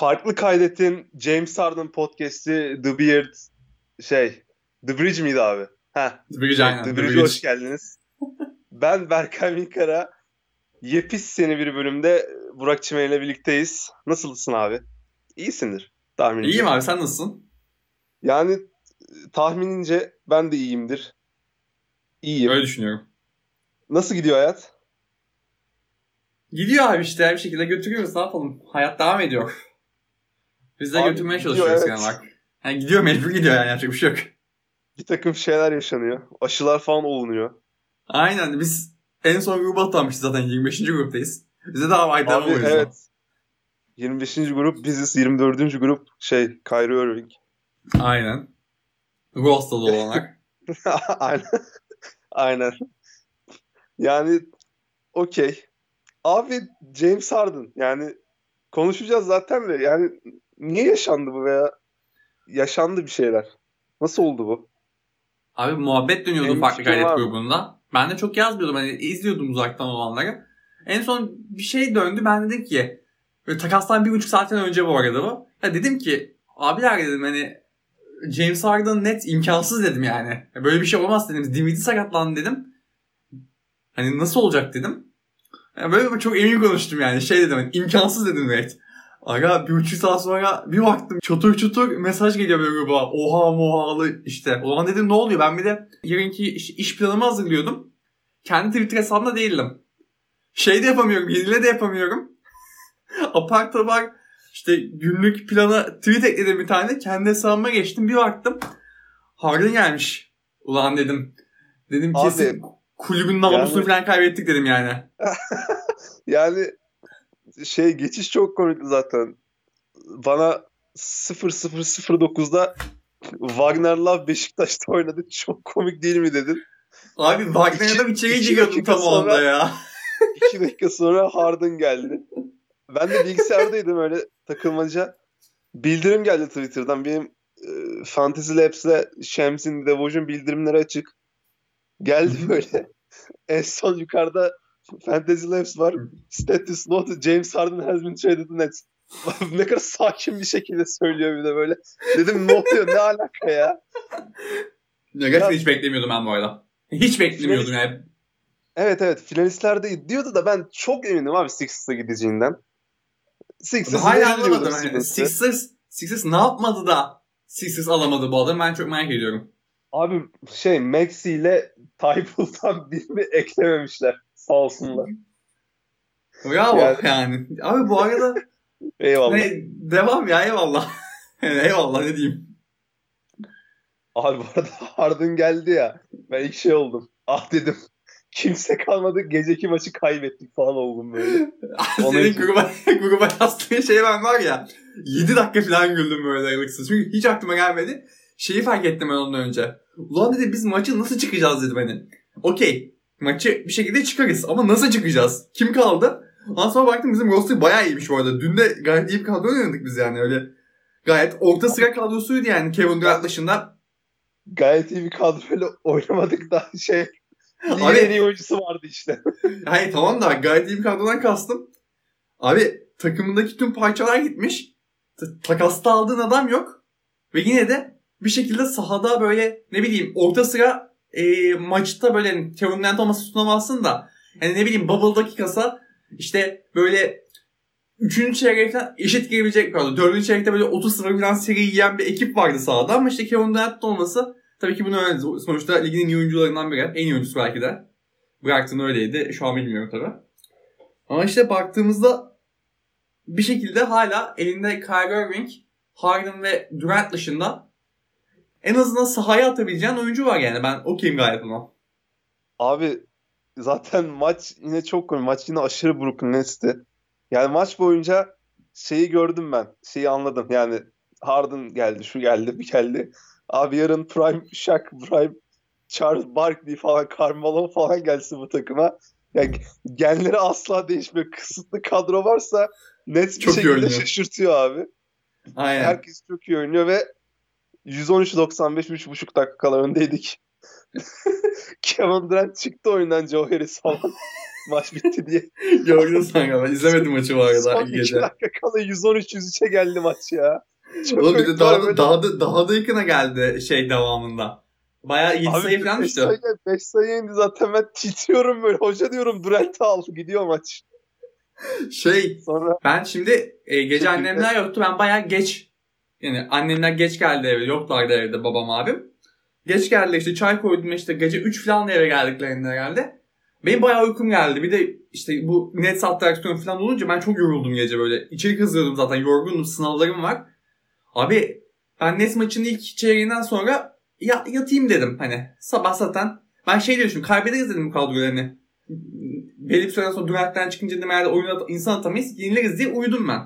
farklı kaydettiğin James Harden podcast'i The Beard şey The Bridge miydi abi? Ha. The Bridge aynen. The Bridge'e hoş geldiniz. ben Berkay Minkara. Yepis seni bir bölümde Burak Çimen ile birlikteyiz. Nasılsın abi? İyisindir tahmin İyiyim abi sen nasılsın? Yani tahminince ben de iyiyimdir. İyiyim. Öyle düşünüyorum. Nasıl gidiyor hayat? Gidiyor abi işte bir şekilde götürüyoruz ne yapalım. Hayat devam ediyor. Biz de Abi götürmeye gidiyor, çalışıyoruz evet. genel olarak. Yani gidiyor mecbur gidiyor yani yapacak bir şey yok. Bir takım şeyler yaşanıyor. Aşılar falan olunuyor. Aynen biz en son gruba atlanmışız zaten 25. gruptayız. Bize daha var devam Abi o yüzden. evet. 25. grup biziz. 24. grup şey Kyrie Irving. Aynen. Ruh hastalığı olanlar. Aynen. Aynen. Yani okey. Abi James Harden yani konuşacağız zaten de yani niye yaşandı bu veya yaşandı bir şeyler. Nasıl oldu bu? Abi muhabbet dönüyordu farklı fikrim gayret grubunda. Ben de çok yazmıyordum. Hani izliyordum uzaktan olanları. En son bir şey döndü. Ben dedim ki böyle takastan bir buçuk saatten önce bu arada bu. Ya dedim ki abiler dedim hani James Harden net imkansız dedim yani. Ya Böyle bir şey olmaz dedim. Dimitri sakatlandı dedim. Hani nasıl olacak dedim. Ya böyle çok emin konuştum yani. Şey dedim hani imkansız dedim net. Aga bir buçuk saat sonra bir baktım çatır çatır mesaj geliyor böyle gruba. Oha mohalı işte. O zaman dedim ne oluyor? Ben bir de yarınki iş, iş planımı hazırlıyordum. Kendi Twitter hesabımda değildim. Şey de yapamıyorum. Yenile de yapamıyorum. Apar topar işte günlük plana tweet ekledim bir tane. Kendi hesabıma geçtim. Bir baktım. Harden gelmiş. Ulan dedim. Dedim Abi, kesin kulübün namusunu yani- falan kaybettik dedim yani. Yani şey geçiş çok komikti zaten. Bana 0009'da Wagner Love Beşiktaş'ta oynadı. Çok komik değil mi dedin. Abi Wagner'da bir içeri iki giriyordum tam sonra- ya. İki dakika sonra Harden geldi. Ben de bilgisayardaydım öyle takılmaca. Bildirim geldi Twitter'dan. Benim e, Fantasy Labs'le Şems'in Devotion bildirimleri açık. Geldi böyle. en son yukarıda Fantasy Labs var. Status note James Harden has been traded Nets. ne kadar sakin bir şekilde söylüyor bir de böyle. Dedim ne oluyor ne alaka ya. Ya gerçekten hiç beklemiyordum ben bu arada. Hiç beklemiyordum yani. Evet evet finalistlerde diyordu da ben çok eminim abi Sixers'a gideceğinden. Sixers Hala anlamadım. Sixers'ı. Sixers, Sixers ne yapmadı da Sixers alamadı bu adam ben çok merak ediyorum. Abi şey Maxi ile Tybull'dan birini eklememişler. Sağ olsunlar. Bravo Yani- yani. Abi bu arada Eyvallah. ne, devam ya eyvallah. eyvallah ne diyeyim. Abi bu arada Harden geldi ya. Ben ilk şey oldum. Ah dedim. Kimse kalmadı. Geceki maçı kaybettik falan oldum böyle. Senin gruba, gruba yazdığın şey ben var ya 7 dakika falan güldüm böyle aralıksız. Çünkü hiç aklıma gelmedi. Şeyi fark ettim ben ondan önce. Ulan dedi biz maçı nasıl çıkacağız dedim hani. Okey maçı bir şekilde çıkarız ama nasıl çıkacağız? Kim kaldı? Ondan sonra baktım bizim roster bayağı iyiymiş bu arada. Dün de gayet iyi bir kadro oynadık biz yani öyle. Gayet orta sıra kadrosuydu yani Kevin Durant dışında. Gayet iyi bir kadroyla oynamadık da şey. Abi- en iyi oyuncusu vardı işte. Hayır tamam da gayet iyi bir kadrodan kastım. Abi takımındaki tüm parçalar gitmiş. Takasta aldığın adam yok. Ve yine de bir şekilde sahada böyle ne bileyim orta sıra e, maçta böyle Kevin Durant olmasa tutunamazsın da yani ne bileyim bubble dakikası işte böyle üçüncü çeyreğe falan eşit girebilecek pardon dördüncü çeyrekte böyle 30 sıfır falan seri yiyen bir ekip vardı sahada ama işte Kevin Durant olması tabii ki bunu öyle sonuçta ligin en iyi oyuncularından biri en iyi oyuncusu belki de. Brighton öyleydi. Şu an bilmiyorum tabii. Ama işte baktığımızda bir şekilde hala elinde Kyrie Irving, Harden ve Durant dışında en azından sahaya atabileceğin oyuncu var yani. Ben okeyim gayet buna. Abi zaten maç yine çok komik. Maç yine aşırı Brooklyn Nets'ti. Yani maç boyunca şeyi gördüm ben. Şeyi anladım. Yani Harden geldi, şu geldi, bir geldi. Abi yarın Prime Shaq, Prime Charles Barkley falan, Carmelo falan gelsin bu takıma. Yani genleri asla değişmiyor. Kısıtlı kadro varsa Nets bir Çok şekilde oynuyor. şaşırtıyor abi. Aynen. Herkes çok iyi oynuyor ve 113-95 3,5 dakika kala öndeydik. Kevin Durant çıktı oyundan Joe Harris falan. maç bitti diye. Gördün sen galiba. İzlemedim maçı arada Son ilk 2 gece. dakika kala 113-103'e geldi maç ya. Çok Oğlum bir de daha, var da, daha, da, daha da yakına geldi şey devamında. Bayağı 7 Abi sayı falan 5 düştü. sayı, 5 sayı indi zaten ben titriyorum böyle. Hoca diyorum Durant'i al gidiyor maç. Şey Sonra ben şimdi e, gece annemler yoktu. Ben bayağı geç yani annemler geç geldi eve. Yoklardı evde babam abim. Geç geldi işte çay koydum işte gece 3 falan eve geldiklerinde herhalde. Benim bayağı uykum geldi. Bir de işte bu net atraksiyon falan olunca ben çok yoruldum gece böyle. İçeri kızıyordum zaten yorgundum sınavlarım var. Abi ben net maçın ilk çeyreğinden sonra ya, yatayım dedim hani sabah zaten. Ben şey diyorum kaybederiz dedim bu kadrolarını. Belli bir süre sonra Durant'ten çıkınca dedim herhalde oyunu insan atamayız yenileriz diye uyudum ben.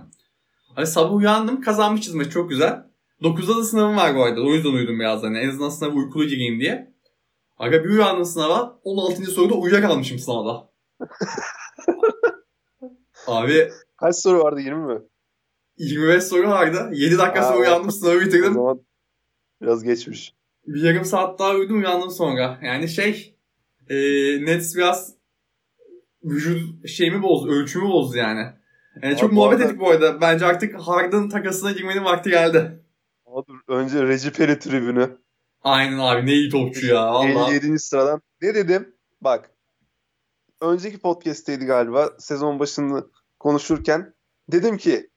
Abi sabah uyandım kazanmışız maçı çok güzel. 9'da da sınavım var bu arada o yüzden uyudum biraz hani en azından sınava uykulu gireyim diye. Aga bir uyandım sınava 16. soruda uyuyakalmışım sınavda. Abi kaç soru vardı 20 mi? 25 soru vardı. 7 dakika Aa, sonra o- uyandım sınavı O bitirdim. zaman biraz geçmiş. Bir yarım saat daha uyudum uyandım sonra. Yani şey e, Nets biraz vücut şeyimi bozdu, ölçümü bozdu yani. Yani çok Abi muhabbet arada- ettik bu arada. Bence artık Harden takasına girmenin vakti geldi. Dur, önce Reggie Perry tribünü. Aynen abi ne iyi topçu ya valla. 57. sıradan. Ne dedim? Bak. Önceki podcast'teydi galiba. Sezon başını konuşurken. Dedim ki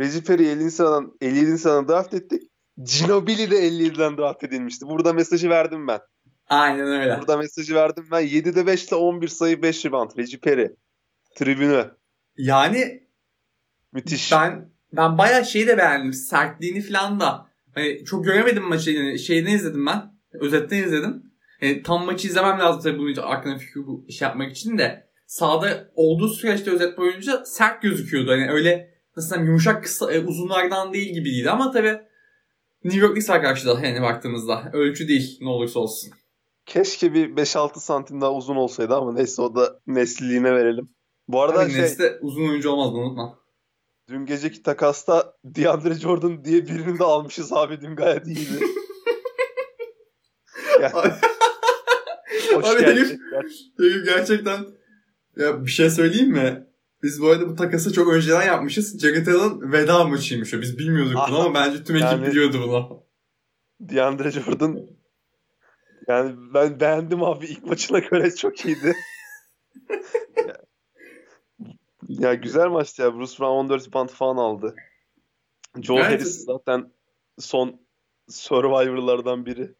Reggie Perry 50. sıradan 57. sıradan draft ettik. Ginobili de 57'den draft edilmişti. Burada mesajı verdim ben. Aynen öyle. Burada mesajı verdim ben. 7'de 5 ile 11 sayı 5 rebound. Perry. Tribünü. Yani Müthiş. ben ben bayağı şeyi de beğendim. Sertliğini falan da. Hani çok göremedim maçı. Yani şeyden izledim ben. Özetten izledim. Yani tam maçı izlemem lazım tabii bunun için aklına fikir bu iş yapmak için de. Sahada olduğu süreçte özet boyunca sert gözüküyordu. Hani öyle nasıl diyeyim yumuşak kısa, e, uzunlardan değil gibiydi ama tabii New York Knicks var karşıda yani baktığımızda. Ölçü değil ne olursa olsun. Keşke bir 5-6 santim daha uzun olsaydı ama neyse o da nesliliğine verelim. Bu arada Tabii şey, Nets'te uzun oyuncu olmaz unutma. Dün geceki takasta DeAndre Jordan diye birini de almışız abi dün gayet iyiydi. Yani, hoş Abi herif- Herif gerçekten ya bir şey söyleyeyim mi? Biz bu arada bu takası çok önceden yapmışız. Jared Allen veda maçıymış o. Biz bilmiyorduk bunu ama bence tüm ekip Yani- biliyordu bunu. DeAndre Jordan yani ben beğendim abi ilk maçına göre çok iyiydi. ya, güzel maçtı ya. Bruce Brown 14 rebound falan aldı. Joe Evet. Harris zaten son Survivor'lardan biri.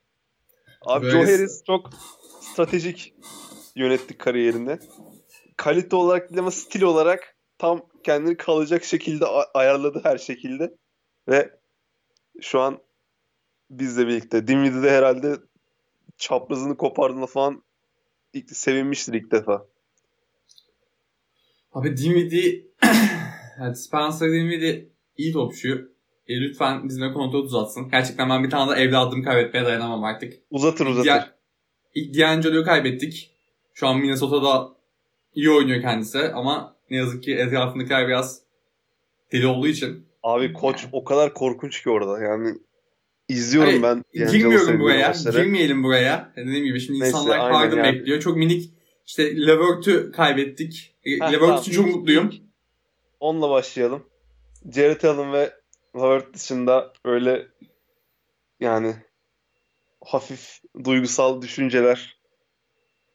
Abi Böyle- Joe Harris çok stratejik yönetti kariyerini. Kalite olarak değil ama stil olarak tam kendini kalacak şekilde ayarladı her şekilde. Ve şu an bizle birlikte. Dinwiddie de herhalde çaprazını kopardığında falan ilk, sevinmiştir ilk defa. Abi Dinwiddie yani Spencer Dinwiddie iyi topçu. E, lütfen bizimle kontrol uzatsın. Gerçekten ben bir tane de evladımı kaybetmeye dayanamam artık. Uzatır uzatır. Diğer, ilk D'Angelo'yu kaybettik. Şu an Minnesota'da iyi oynuyor kendisi ama ne yazık ki etrafındakiler biraz deli olduğu için. Abi koç o kadar korkunç ki orada. Yani izliyorum Hayır, ben. Girmiyorum buraya. Girmeyelim buraya. Dediğim gibi şimdi Neyse, insanlar Harden yani. bekliyor. Çok minik işte Levert'ü kaybettik. E, Heh, Levert tamam. çok mutluyum. Onunla başlayalım. Jared Allen ve Lillard dışında öyle yani hafif duygusal düşünceler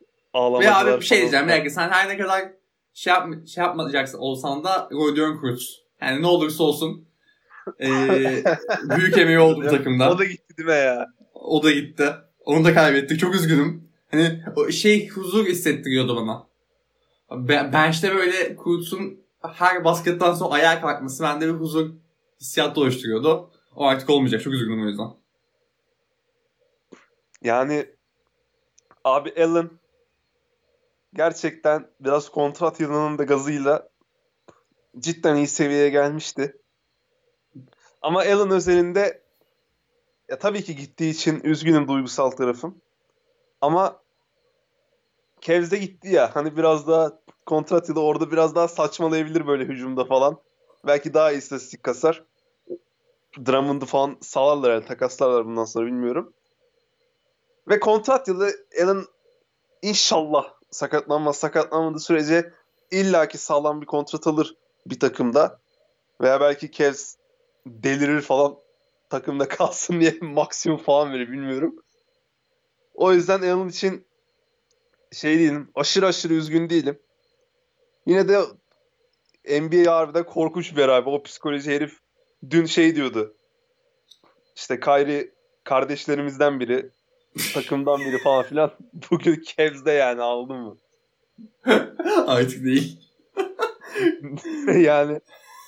Ve ağlamalar abi bir şey diyeceğim. Bir dakika, sen her ne kadar şey, yap, şey yapmayacaksın olsan da Rodion Cruz. Yani ne olursa olsun e, büyük emeği oldu bu takımda. O da gitti değil mi ya? O da gitti. Onu da kaybettik. Çok üzgünüm. Hani o şey huzur hissettiriyordu bana. Ben, bench'te böyle Cruz'un her basketten sonra ayağa kalkması bende bir huzur hissiyatı oluşturuyordu. O artık olmayacak. Çok üzgünüm o yüzden. Yani abi Allen gerçekten biraz kontrat yılının da gazıyla cidden iyi seviyeye gelmişti. Ama Allen özelinde ya tabii ki gittiği için üzgünüm duygusal tarafım. Ama Cavs'de gitti ya hani biraz daha kontrat yılı orada biraz daha saçmalayabilir böyle hücumda falan. Belki daha iyi istatistik kasar. Drummond'u falan sağlarlar yani takaslarlar bundan sonra bilmiyorum. Ve kontrat yılı Allen inşallah sakatlanmaz sakatlanmadığı sürece illaki sağlam bir kontrat alır bir takımda. Veya belki Cavs delirir falan takımda kalsın diye maksimum falan verir bilmiyorum. O yüzden Allen için şey değilim. Aşırı aşırı üzgün değilim. Yine de NBA harbiden korkunç bir beraber. O psikoloji herif dün şey diyordu. İşte Kyrie kardeşlerimizden biri, takımdan biri falan filan. Bugün Cavs'de yani aldın mı? Artık değil. yani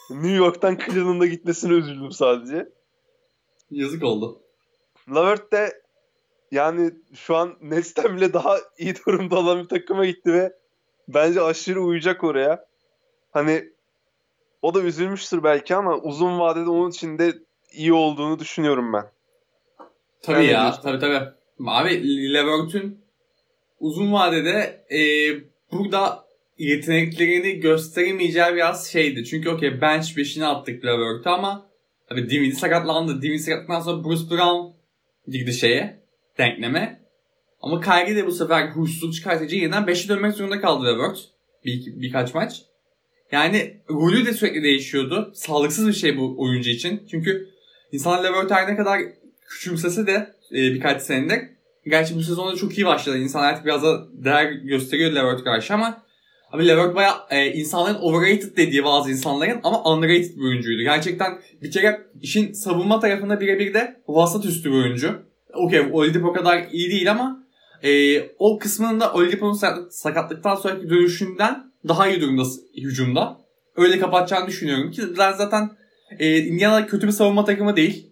New York'tan Cleveland'a gitmesine üzüldüm sadece. Yazık oldu. Lavert de yani şu an Nets'ten bile daha iyi durumda olan bir takıma gitti ve bence aşırı uyacak oraya. Hani o da üzülmüştür belki ama uzun vadede onun için de iyi olduğunu düşünüyorum ben. Tabii ne ya. diyorsun? Tabii tabii. Abi Levert'ün uzun vadede e, burada yeteneklerini gösteremeyeceği biraz şeydi. Çünkü okey bench 5'ini attık Levert'e ama tabii Dinwiddie sakatlandı. Dinwiddie sakatlandıktan sonra Bruce Brown girdi şeye denkleme. Ama Kyrie de bu sefer huysuzluk çıkartıcı yeniden 5'e dönmek zorunda kaldı Levert. Bir, birkaç maç. Yani rolü de sürekli değişiyordu. Sağlıksız bir şey bu oyuncu için. Çünkü insanlar Levert ne kadar küçümsese de e, birkaç senedir. Gerçi bu sezonda çok iyi başladı. İnsanlar artık biraz da değer gösteriyor Levert karşı ama Abi Levert baya e, insanların overrated dediği bazı insanların ama underrated bir oyuncuydu. Gerçekten bir kere işin savunma tarafında birebir de vasat üstü bir oyuncu. Okey Oladipo kadar iyi değil ama e, o kısmında Oladipo'nun sa- sakatlıktan sonraki dönüşünden daha iyi durumda hücumda. Öyle kapatacağını düşünüyorum ki ben zaten e, Indiana kötü bir savunma takımı değil.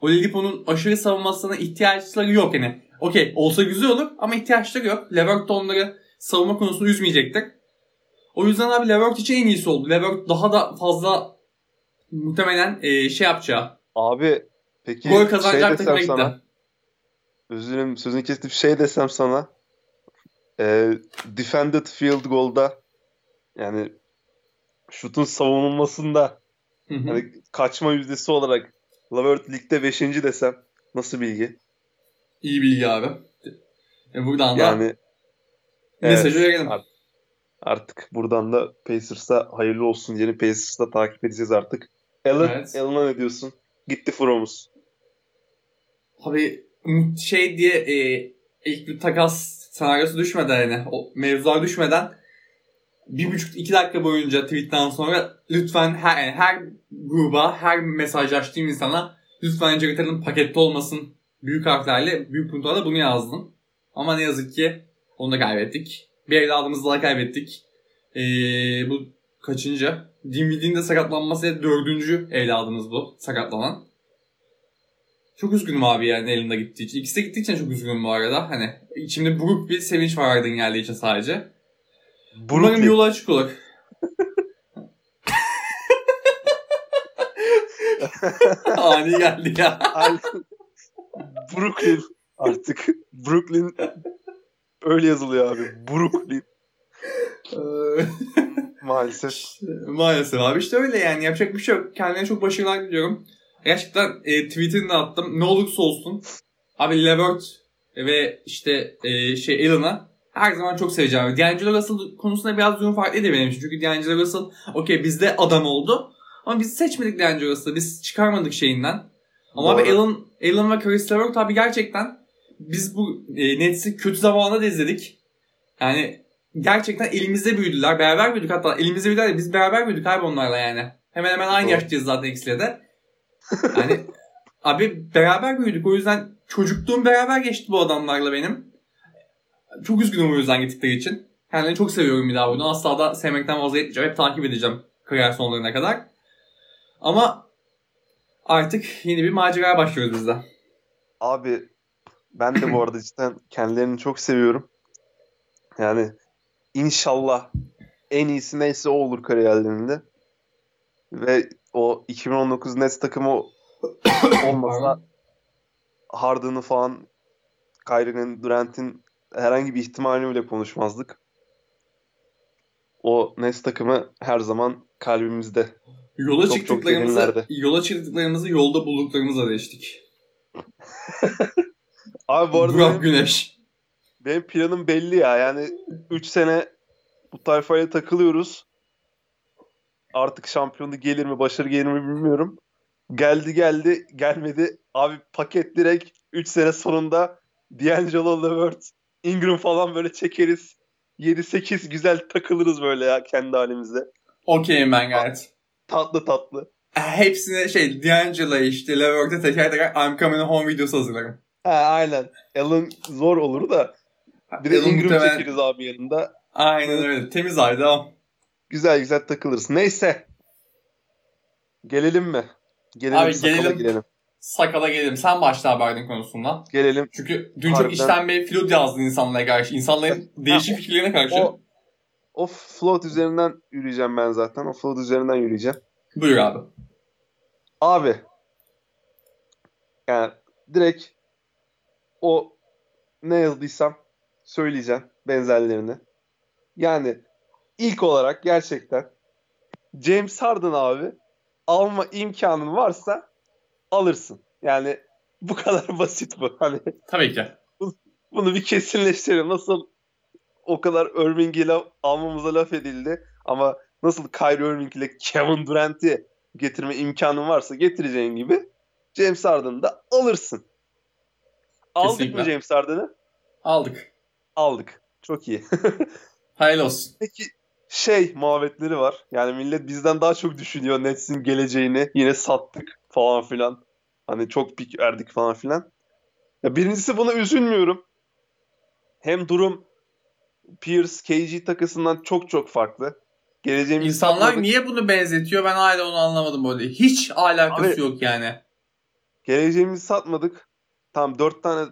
Oladipo'nun aşırı savunmasına ihtiyaçları yok yani. Okey olsa güzel olur ama ihtiyaçları yok. Levert de onları savunma konusunda üzmeyecektir. O yüzden abi Levert için en iyisi oldu. Levert daha da fazla muhtemelen e, şey yapacağı. Abi peki Gol şey kazanacak desem takıma gitti. Özür dilerim sözünü kestim. Şey desem sana. E, defended field goal'da yani şutun savunulmasında hani kaçma yüzdesi olarak Lavert ligde 5. desem nasıl bilgi? İyi bilgi abi. E, buradan da Yani mesajı evet, verelim. Artık, artık buradan da Pacers'a hayırlı olsun. Yeni Pacers'da takip edeceğiz artık. Allen, Evet. Allen'a ne diyorsun? Gitti Fromuz. Abi şey diye e, ilk bir takas senaryosu düşmeden yani o mevzular düşmeden bir buçuk iki dakika boyunca tweetten sonra lütfen her, yani her gruba her mesajlaştığım insana lütfen Jared pakette olmasın büyük harflerle büyük puntolarla bunu yazdım. Ama ne yazık ki onu da kaybettik. Bir evladımızı daha kaybettik. Ee, bu kaçıncı? Dinwiddie'nin de sakatlanması dördüncü evladımız bu sakatlanan. Çok üzgünüm abi yani elinde gittiği için. İkisi de gittiği için çok üzgünüm bu arada. Hani içimde buruk bir sevinç var Aydın geldiği için sadece. Umarım Brooklyn. yolu açık olur. Ani geldi ya. Brooklyn artık. Brooklyn öyle yazılıyor abi. Brooklyn maalesef. Maalesef abi işte öyle yani yapacak bir şey yok. Kendine çok başarılar diliyorum. Gerçekten e, tweetini de attım. Ne olursa olsun. Abi Levert ve işte e, şey Allen'a her zaman çok seveceğim. D'Angelo Russell konusunda biraz durum farklıydı benim için. Çünkü D'Angelo Russell okey bizde adam oldu. Ama biz seçmedik D'Angelo Russell'ı. Biz çıkarmadık şeyinden. Ama abi Doğru. Allen, Allen ve Chris Levert abi gerçekten biz bu e, Nets'i kötü zamanında da izledik. Yani gerçekten elimizde büyüdüler. Beraber büyüdük hatta. Elimizde büyüdüler de biz beraber büyüdük abi onlarla yani. Hemen hemen aynı Doğru. yaştayız zaten ikisiyle de. Yani abi beraber büyüdük. O yüzden çocukluğum beraber geçti bu adamlarla benim. Çok üzgünüm o yüzden gittikleri için. Kendilerini çok seviyorum bir daha bunu. Asla da sevmekten vazgeçmeyeceğim. Hep takip edeceğim kariyer sonlarına kadar. Ama artık yeni bir maceraya başlıyoruz biz de. Abi ben de bu arada cidden kendilerini çok seviyorum. Yani inşallah en iyisi neyse o olur kariyerlerinde. Ve o 2019 Nets takımı olmasa Harden'ı falan Kyrie'nin, Durant'in herhangi bir ihtimalini bile konuşmazdık. O Nets takımı her zaman kalbimizde. Yola Çok çok çıktıklarımızı, derinlerde. yola çıktıklarımızı yolda bulduklarımızla değiştik. Abi bu arada Burak benim, Güneş. benim planım belli ya. Yani 3 sene bu tayfaya takılıyoruz. Artık şampiyonu gelir mi, başarı gelir mi bilmiyorum. Geldi geldi, gelmedi. Abi paket direkt 3 sene sonunda D'Angelo Levert, Ingram falan böyle çekeriz. 7-8 güzel takılırız böyle ya kendi halimizde. Okeyim ben gayet. Tatlı tatlı. Hepsine şey D'Angelo işte Levert'e teker teker I'm coming home videosu hazırlarım. Ha aynen. Allen zor olur da. Bir de Allen Ingram muhtemelen- çekeriz abi yanında. Aynen öyle. Temiz ay devam. Güzel güzel takılırız. Neyse. Gelelim mi? Gelelim Abi sakala gelelim. girelim. Sakala gelelim. Sen başla haberdin konusundan. Gelelim. Çünkü dün çok Harbiden. içten bir flüt yazdın insanlara karşı. İnsanların değişik fikirlerine karşı. O, o float üzerinden yürüyeceğim ben zaten. O float üzerinden yürüyeceğim. Buyur abi. Abi. Yani direkt o ne yazdıysam söyleyeceğim benzerlerini. Yani ilk olarak gerçekten James Harden abi alma imkanın varsa alırsın. Yani bu kadar basit bu. Hani Tabii ki. bunu bir kesinleştirelim. Nasıl o kadar Irving'i laf, almamıza laf edildi ama nasıl Kyrie Irving ile Kevin Durant'i getirme imkanın varsa getireceğin gibi James Harden'ı da alırsın. Aldık Kesinlikle. mı James Harden'ı? Aldık. Aldık. Çok iyi. Hayırlı olsun. Peki şey muhabbetleri var. Yani millet bizden daha çok düşünüyor Nets'in geleceğini. Yine sattık falan filan. Hani çok pik verdik falan filan. Ya birincisi buna üzülmüyorum. Hem durum Pierce KG takısından çok çok farklı. Geleceğimizi İnsanlar satmadık. niye bunu benzetiyor ben hala onu anlamadım böyle. Hiç alakası Abi- yok yani. Geleceğimizi satmadık. Tam 4 tane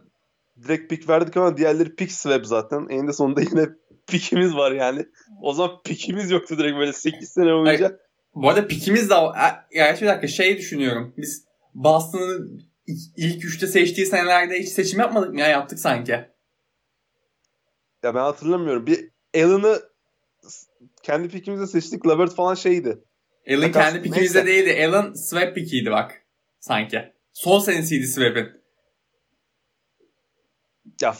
direkt pik verdik ama diğerleri pick swap zaten. Eninde sonunda yine pikimiz var yani. O zaman pikimiz yoktu direkt böyle 8 sene boyunca. Bu arada pikimiz de var. Gerçi bir dakika şey düşünüyorum. Biz Boston'ın ilk- ilk üçte seçtiği senelerde hiç seçim yapmadık mı ya? Yaptık sanki. Ya ben hatırlamıyorum. Bir Allen'ı kendi pikimizde seçtik. Lavert falan şeydi. Alan Takas- kendi pikimizde neyse. değildi. Alan swap pikiydi bak. Sanki. Son senesiydi swap'in. Ya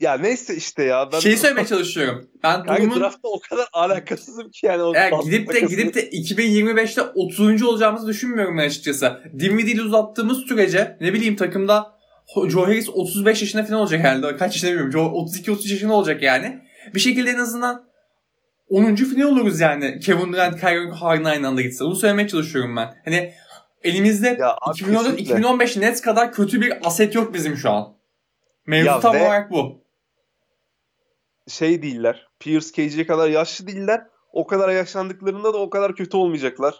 ya neyse işte ya. Ben Şeyi söylemeye çalışıyorum. Ben Kanka durumun draftta o kadar alakasızım ki yani. O Boston gidip de gidip de 2025'te 30. olacağımızı düşünmüyorum ben açıkçası. Dinwiddie'yi uzattığımız sürece ne bileyim takımda Joe Harris 35 yaşında falan olacak herhalde. Kaç yaşında bilmiyorum. Joe 32-33 yaşında olacak yani. Bir şekilde en azından 10. final oluruz yani. Kevin Durant, Kyrie Irving, Harden aynı anda gitse. Bunu söylemeye çalışıyorum ben. Hani elimizde Ya abi 2014 kesinlikle. 2015 Nets kadar kötü bir aset yok bizim şu an. Mevzu Ya tam ve- olarak bu. Şey değiller. Pierce KG'ye kadar yaşlı değiller. O kadar yaşlandıklarında da o kadar kötü olmayacaklar.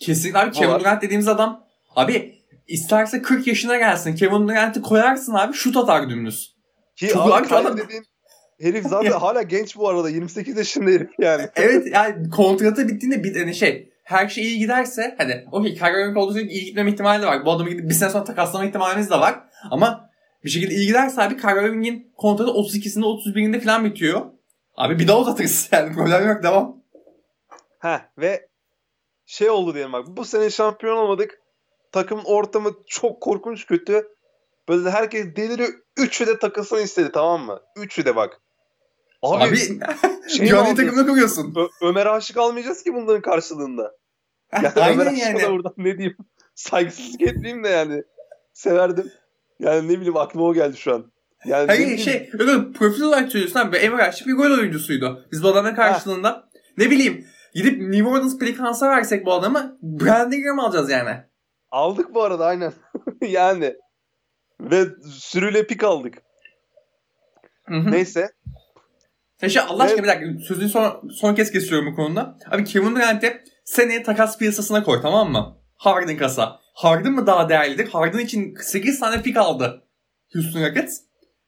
Kesinlikle abi Kevin. Durant dediğimiz adam abi isterse 40 yaşına gelsin. Kevin Durant'i koyarsın abi şut atar dümdüz. Ki Çok abi adam- dediğin herif zaten hala genç bu arada. 28 yaşında herif yani. Evet yani kontratı bittiğinde bir hani şey her şey iyi giderse hadi okey Kyrie Irving olduğu için iyi gitmeme ihtimali de var. Bu adamı gidip bir sene sonra takaslama ihtimalimiz de var. Ama bir şekilde iyi giderse abi Kyrie Irving'in kontratı 32'sinde 31'inde falan bitiyor. Abi bir daha uzatırız yani problem yok devam. Ha ve şey oldu diyelim bak. Bu sene şampiyon olmadık. Takımın ortamı çok korkunç kötü. Böyle herkes deliriyor. Üçü de takılsın istedi tamam mı? Üçü de bak. Abi, Abi, şey alacağız? takımına koyuyorsun. Ö- Ömer Aşık almayacağız ki bunların karşılığında. Yani Ömer Aynen Aşık'a yani. da buradan ne diyeyim. Saygısızlık etmeyeyim de yani. Severdim. Yani ne bileyim aklıma o geldi şu an. Yani Hayır şey öyle profil olarak söylüyorsun abi. Emre Aşık bir gol oyuncusuydu. Biz bu adamın karşılığında ne bileyim gidip New Orleans Pelicans'a versek bu adamı Brandon Ingram alacağız yani. Aldık bu arada aynen. yani. Ve sürüyle pik aldık. Hı hı. Neyse. Ya şey Allah aşkına Evet. bir dakika sözünü son, son kez kesiyorum bu konuda. Abi Kevin Durant'i seneye takas piyasasına koy tamam mı? Harden kasa. Harden mı daha değerlidir? Harden için 8 tane pik aldı Houston Rockets.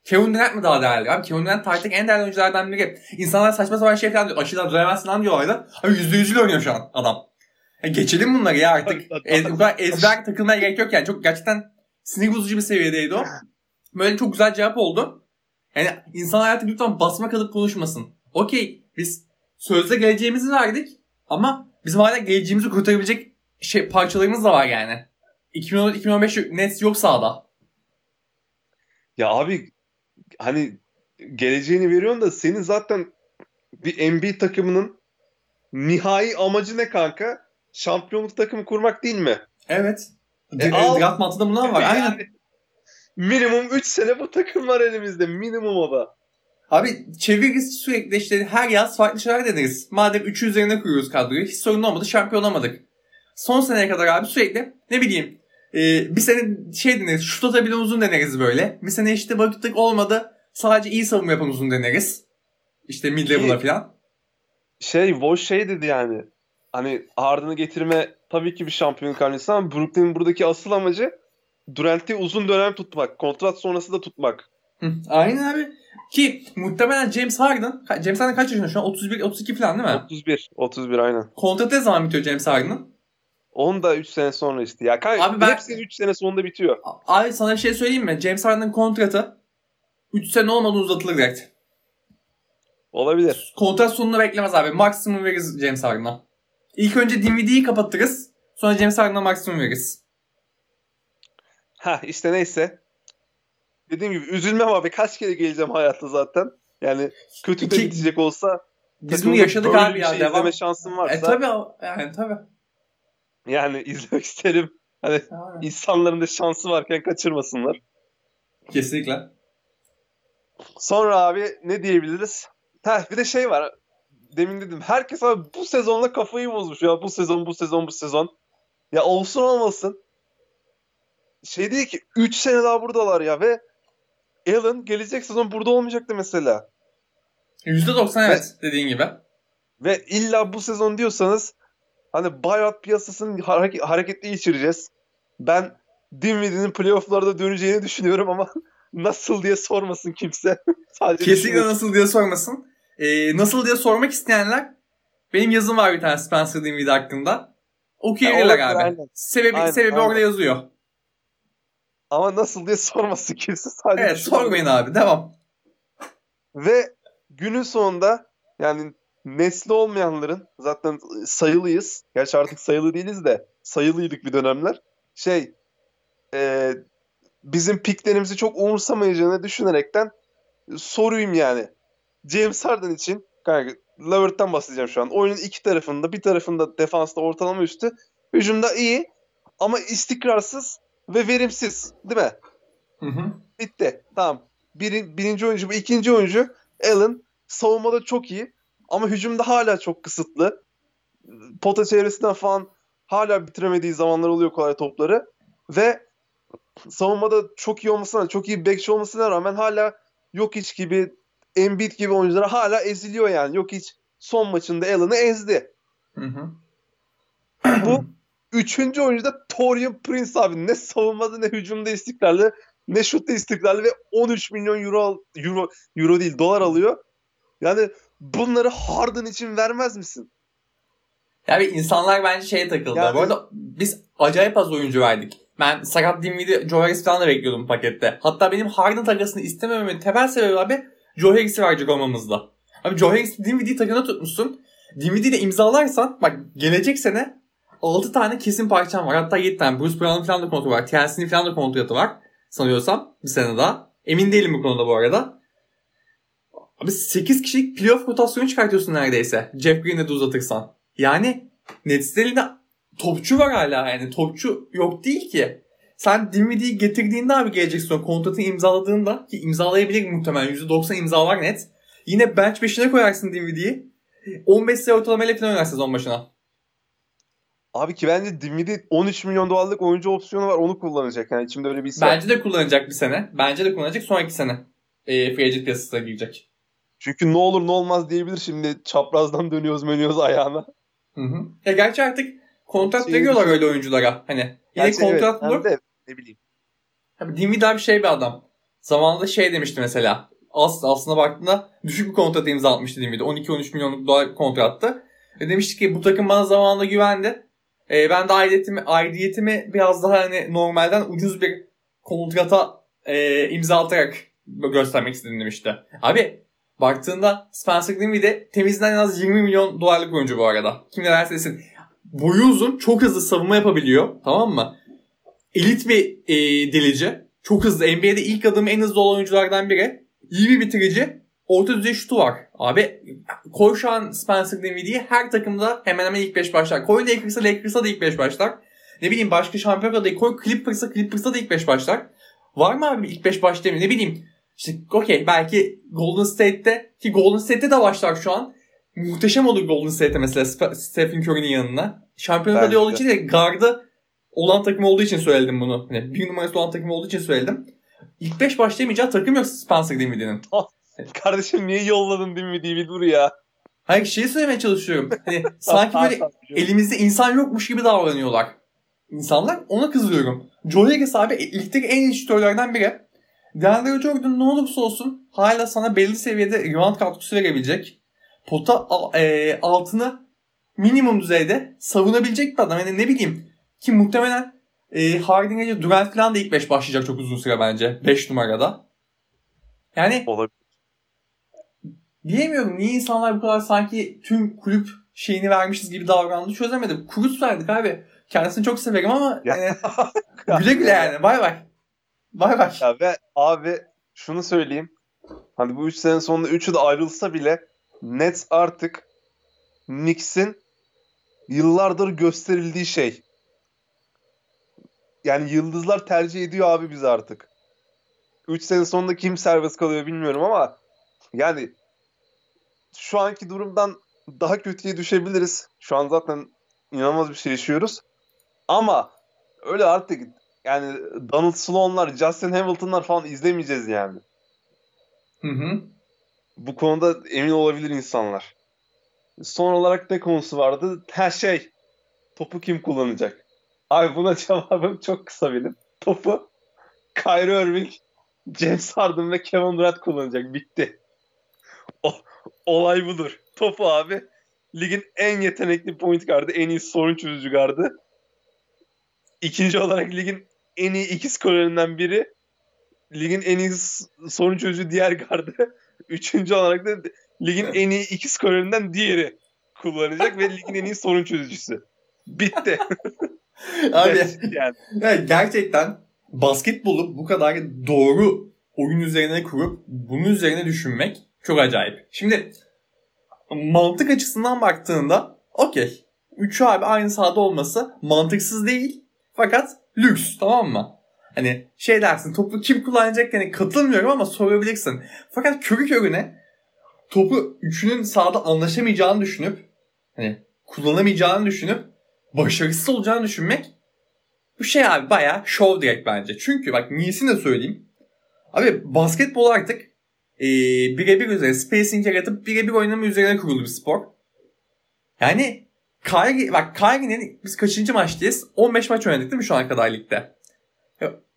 Kevin Durant mi daha değerli? Abi Kevin Durant tarihteki en değerli oyunculardan biri. İnsanlar saçma sapan şey falan diyor. Aşırı dönemezsin lan diyorlardı. Abi yüzde yüzüyle oynuyor şu an adam. Ya geçelim bunları ya artık. Ez, bu kadar ezber takılmaya gerek yok yani. Çok gerçekten sinir bozucu bir seviyedeydi o. Böyle çok güzel cevap oldu. Yani insan hayatı lütfen basma kalıp konuşmasın. Okey biz sözde geleceğimizi verdik ama bizim hala geleceğimizi kurtarabilecek şey, parçalarımız da var yani. 2014-2015 Nets yok sahada. Ya abi hani geleceğini veriyorsun da senin zaten bir NBA takımının nihai amacı ne kanka? Şampiyonluk takımı kurmak değil mi? Evet. E, al. Draft mantığında bunlar var. Aynen. Yani minimum 3 sene bu takım var elimizde. Minimum o da. Abi çeviririz sürekli işte her yaz farklı şeyler deneriz. Madem 3'ü üzerine kuruyoruz kadroyu hiç sorun olmadı şampiyon olamadık. Son seneye kadar abi sürekli ne bileyim e, bir sene şey deneriz şut atabilen uzun deneriz böyle. Bir sene işte baktık olmadı sadece iyi savunma yapan uzun deneriz. İşte mid level'a Ki- falan. Şey, Woj şey dedi yani. Hani Harden'ı getirme tabii ki bir şampiyonluk hamlesi ama Brooklyn'in buradaki asıl amacı Durant'i uzun dönem tutmak. Kontrat sonrası da tutmak. Hı, Aynen abi. Ki muhtemelen James Harden, James Harden kaç yaşında şu an? 31-32 falan değil mi? 31. 31 aynen. Kontratı ne zaman bitiyor James Harden'ın? Onun da 3 sene sonra işte. Ya kanka Abi ben- hepsinin 3 sene sonunda bitiyor. Abi sana bir şey söyleyeyim mi? James Harden'ın kontratı 3 sene olmadan uzatılır direkt. Olabilir. Kontrat sonunu beklemez abi. Maksimum veririz James Harden'a. İlk önce DVD'yi kapatırız. Sonra James Harden'a maksimum veririz. Ha işte neyse. Dediğim gibi üzülmem abi. Kaç kere geleceğim hayatta zaten. Yani kötü de İki- bitecek olsa Biz bunu yaşadık abi ya. şey devam. izleme şansım varsa E tabi yani tabi. Yani izlemek isterim. Hani insanların da şansı varken kaçırmasınlar. Kesinlikle. Sonra abi ne diyebiliriz? Ha bir de şey var. Demin dedim. Herkes abi bu sezonla kafayı bozmuş ya. Bu sezon, bu sezon, bu sezon. Ya olsun olmasın. Şey değil ki 3 sene daha buradalar ya ve Allen gelecek sezon burada olmayacaktı mesela. %90 evet dediğin gibi. Ve illa bu sezon diyorsanız hani buyout piyasasını hareket, hareketli geçireceğiz. Ben Dinwiddie'nin playoff'larda döneceğini düşünüyorum ama nasıl diye sormasın kimse. Sadece Kesinlikle nasıl diye sormasın. Ee, nasıl diye sormak isteyenler benim yazım var bir tane Spencer Dinwiddie hakkında. Okuyabilirler Ya, abi. aynen. Sebebi, Aynen, sebebi aynen. orada yazıyor. Ama nasıl diye sormasın kimse. Sadece Evet sormayın abi devam. Ve günün sonunda yani nesli olmayanların zaten sayılıyız. Gerçi artık sayılı değiliz de sayılıydık bir dönemler. Şey e, bizim piklerimizi çok umursamayacağını düşünerekten soruyum yani. James Harden için kanka Levert'tan bahsedeceğim şu an. Oyunun iki tarafında bir tarafında defansta ortalama üstü. Hücumda iyi ama istikrarsız ve verimsiz. Değil mi? Hı hı. Bitti. Tamam. Biri, birinci oyuncu bu. ikinci oyuncu Allen. Savunmada çok iyi. Ama hücumda hala çok kısıtlı. Pota çevresinden falan hala bitiremediği zamanlar oluyor kolay topları. Ve savunmada çok iyi olmasına, çok iyi bekçi olmasına rağmen hala yok hiç gibi Embiid gibi oyunculara hala eziliyor yani. Yok hiç son maçında Allen'ı ezdi. Hı hı. Bu üçüncü oyuncu da Torian Prince abi. Ne savunmada ne hücumda istikrarlı ne şutta istikrarlı ve 13 milyon euro euro euro değil dolar alıyor. Yani bunları Harden için vermez misin? Yani insanlar bence şeye takıldı. Yani- Bu arada biz acayip az oyuncu verdik. Ben sakat Dinwiddie, Joe Harris falan da bekliyordum pakette. Hatta benim Harden takasını istemememin temel sebebi abi Joe Harris'i verecek olmamızda. Abi Joe Harris Dinwiddie'yi takına tutmuşsun. Dinwiddie'yi de imzalarsan bak gelecek sene 6 tane kesin parçam var. Hatta 7 tane. Bruce Brown'un falan da kontratı var. TLC'nin falan da kontratı var. Sanıyorsam bir sene daha. Emin değilim bu konuda bu arada. Abi 8 kişilik playoff rotasyonu çıkartıyorsun neredeyse. Jeff Green'e de uzatırsan. Yani Nets'in elinde topçu var hala yani. Topçu yok değil ki. Sen Dinwiddie'yi getirdiğinde abi gelecek sezon kontratını imzaladığında ki imzalayabilir muhtemelen %90 imza var net. Yine bench 5'ine koyarsın Dinwiddie'yi. 15 sayı ortalamayla falan oynar sezon başına. Abi ki bence Dinwiddie 13 milyon dolarlık oyuncu opsiyonu var onu kullanacak. Yani içimde öyle bir his. Bence de kullanacak bir sene. Bence de kullanacak sonraki sene. E, free agent piyasasına girecek. Çünkü ne olur ne olmaz diyebilir şimdi çaprazdan dönüyoruz menüyoruz ayağına. Hı hı. Ya gerçi artık kontrat Şey- veriyorlar öyle oyunculara. Hani yine kontrat evet, bulur. de ne bileyim. Abi Dinwiddie abi şey bir adam. Zamanında şey demişti mesela. Aslında, aslında baktığında düşük bir kontrat imza atmıştı Dinwiddie. 12-13 milyonluk dolar kontrattı. Ve demişti ki bu takım bana zamanında güvendi. Ee, ben de aidiyetimi, aidiyetimi biraz daha hani normalden ucuz bir kontrata e, imza atarak göstermek istedim demişti. Abi baktığında Spencer Dinwiddie temizden en az 20 milyon dolarlık oyuncu bu arada. Kim ne derse desin. Boyu uzun, çok hızlı savunma yapabiliyor. Tamam mı? Elit bir e, delici. Çok hızlı. NBA'de ilk adımı en hızlı olan oyunculardan biri. iyi bir bitirici, orta düzey şutu var. Abi koy şu an Spencer Dinwiddie'yi her takımda hemen hemen ilk 5 başlar. Koy Lakers'a Lakers'a da ilk 5 başlar. Ne bileyim başka şampiyon adayı koy Clippers'a Clippers'a da ilk 5 başlar. Var mı abi ilk 5 başlayayım ne bileyim. İşte okey belki Golden State'te ki Golden State'te de başlar şu an. Muhteşem olur Golden State'te mesela Stephen Curry'nin yanına. Şampiyon adayı olduğu için de gardı olan takım olduğu için söyledim bunu. Yani bir numarası olan takım olduğu için söyledim. İlk 5 başlayamayacağı takım yok Spencer Dinwiddie'nin. Kardeşim niye yolladın Dinwiddie'yi bir dur ya. Hayır şeyi söylemeye çalışıyorum. Hani sanki böyle elimizde insan yokmuş gibi davranıyorlar. İnsanlar ona kızıyorum. Joe Harris abi ligdeki en iyi şütörlerden biri. DeAndre Jordan ne olursa olsun hala sana belli seviyede rebound katkısı verebilecek. Pota e, altını minimum düzeyde savunabilecek bir adam. Yani ne bileyim ki muhtemelen e, Harden'e Durant falan da ilk 5 başlayacak çok uzun süre bence. 5 numarada. Yani Olabilir. Diyemiyorum niye insanlar bu kadar sanki tüm kulüp şeyini vermişiz gibi davrandı çözemedim. Kurus verdik abi. Kendisini çok severim ama Ya. e, güle güle yani. Bay bay. Bay bay. Ya ve abi şunu söyleyeyim. Hani bu 3 sene sonunda 3'ü de ayrılsa bile Nets artık Knicks'in yıllardır gösterildiği şey. Yani yıldızlar tercih ediyor abi biz artık. 3 sene sonunda kim serbest kalıyor bilmiyorum ama yani şu anki durumdan daha kötüye düşebiliriz. Şu an zaten inanılmaz bir şey yaşıyoruz. Ama öyle artık yani Donald Sloan'lar, Justin Hamilton'lar falan izlemeyeceğiz yani. Hı hı. Bu konuda emin olabilir insanlar. Son olarak ne konusu vardı? Her şey. Topu kim kullanacak? Abi buna cevabım çok kısa benim. Topu Kyrie Irving, James Harden ve Kevin Durant kullanacak. Bitti. O, olay budur. Topu abi ligin en yetenekli point gardı, en iyi sorun çözücü gardı. İkinci olarak ligin en iyi iki skorerinden biri. Ligin en iyi s- sorun çözücü diğer gardı. Üçüncü olarak da ligin en iyi iki skorerinden diğeri kullanacak ve ligin en iyi sorun çözücüsü. Bitti. Abi yani. ya gerçekten basketbolu bu kadar doğru oyun üzerine kurup bunun üzerine düşünmek çok acayip. Şimdi mantık açısından baktığında okey. Üçü abi aynı sahada olması mantıksız değil. Fakat lüks tamam mı? Hani şey dersin topu kim kullanacak hani katılmıyorum ama sorabilirsin. Fakat körü körüne topu üçünün sahada anlaşamayacağını düşünüp hani kullanamayacağını düşünüp başarısız olacağını düşünmek bu şey abi bayağı şov direkt bence. Çünkü bak niyesini de söyleyeyim. Abi basketbol artık e, birebir üzerine spacing yaratıp birebir oynama üzerine kurulu bir spor. Yani Kyrie, bak Kyrie'nin biz kaçıncı maçtayız? 15 maç oynadık değil mi şu ana kadar ligde?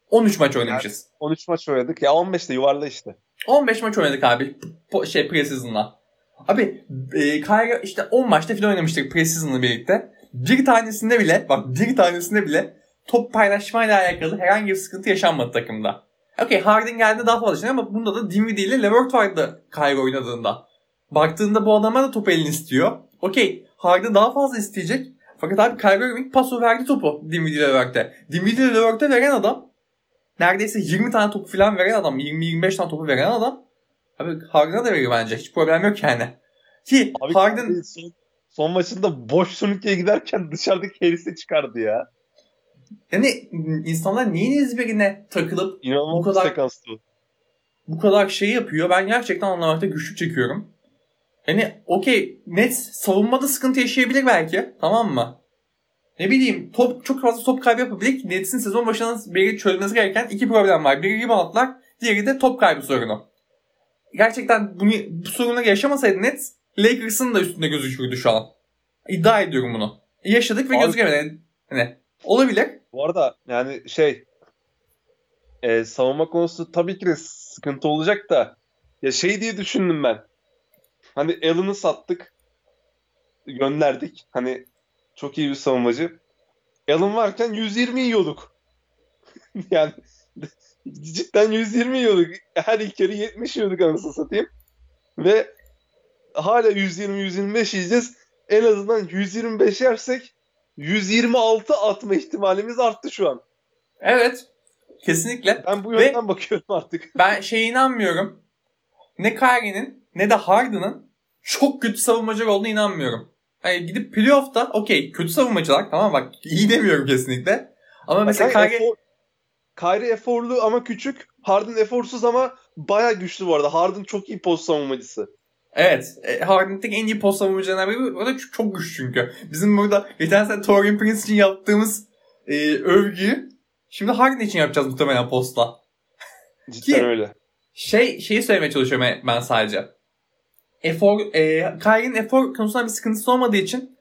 13 maç oynamışız. 13 maç oynadık. Ya 15 de yuvarla işte. 15 maç oynadık abi po- şey preseason'la. Abi e, Kyrie işte 10 maçta falan oynamıştık preseason'la birlikte. Bir tanesinde bile bak bir tanesinde bile top paylaşmayla alakalı herhangi bir sıkıntı yaşanmadı takımda. Okey Harden geldi daha fazla şey ama bunda da Dinwiddie ile Levert vardı Kyrie oynadığında. Baktığında bu adamlar da top elini istiyor. Okey Harden daha fazla isteyecek. Fakat abi Kyrie Irving paso verdi topu Levert'e. Dinwiddie ile Levert'e veren adam neredeyse 20 tane topu falan veren adam. 20-25 tane topu veren adam. Abi Harden'a da veriyor bence. Hiç problem yok yani. Ki Abi Harden son, son maçında boş turnike'ye giderken dışarıdaki Harris'i çıkardı ya. yani insanlar neyin ezberine takılıp İnanılmaz Bu kadar- bu kadar şey yapıyor. Ben gerçekten anlamakta güçlük çekiyorum. Yani okey Nets savunmada sıkıntı yaşayabilir belki. Tamam mı? Ne bileyim top çok fazla top kaybı yapabilir ki Nets'in sezon başından beri çözmesi gereken iki problem var. Biri reboundlar, diğeri de top kaybı sorunu. Gerçekten bunu, bu sorunu yaşamasaydı Nets Lakers'ın da üstünde gözükürdü şu an. İddia ediyorum bunu. Yaşadık ve Abi- gözükemedi. Hani olabilir. Bu arada yani şey e, savunma konusu tabii ki de sıkıntı olacak da ya şey diye düşündüm ben. Hani Allen'ı sattık gönderdik. Hani çok iyi bir savunmacı. Allen varken 120 yiyorduk. yani cidden 120 yiyorduk. Her ilk yarı 70 yiyorduk anasını satayım. Ve hala 120-125 yiyeceğiz. En azından 125 yersek 126 atma ihtimalimiz arttı şu an. Evet. Kesinlikle. Ben bu Ve- yönden bakıyorum artık. Ben şeye inanmıyorum. ne Kyrie'nin ne de Harden'ın çok kötü savunmacı olduğunu inanmıyorum. Yani gidip playoff'ta okey kötü savunmacılar tamam bak iyi demiyorum kesinlikle. Ama mesela Kyrie, efor, Kyrie eforlu ama küçük. Harden eforsuz ama baya güçlü bu arada. Harden çok iyi post savunmacısı. Evet. E, Harden'daki en iyi post savunmacılarından biri. O da çok, güçlü çünkü. Bizim burada geçen sene Torian Prince için yaptığımız e, övgüyü şimdi Harden için yapacağız muhtemelen posta. Cidden Ki- öyle. Şey şeyi söylemeye çalışıyorum ben sadece. Efor, e, Kyrie'nin efor konusunda bir sıkıntısı olmadığı için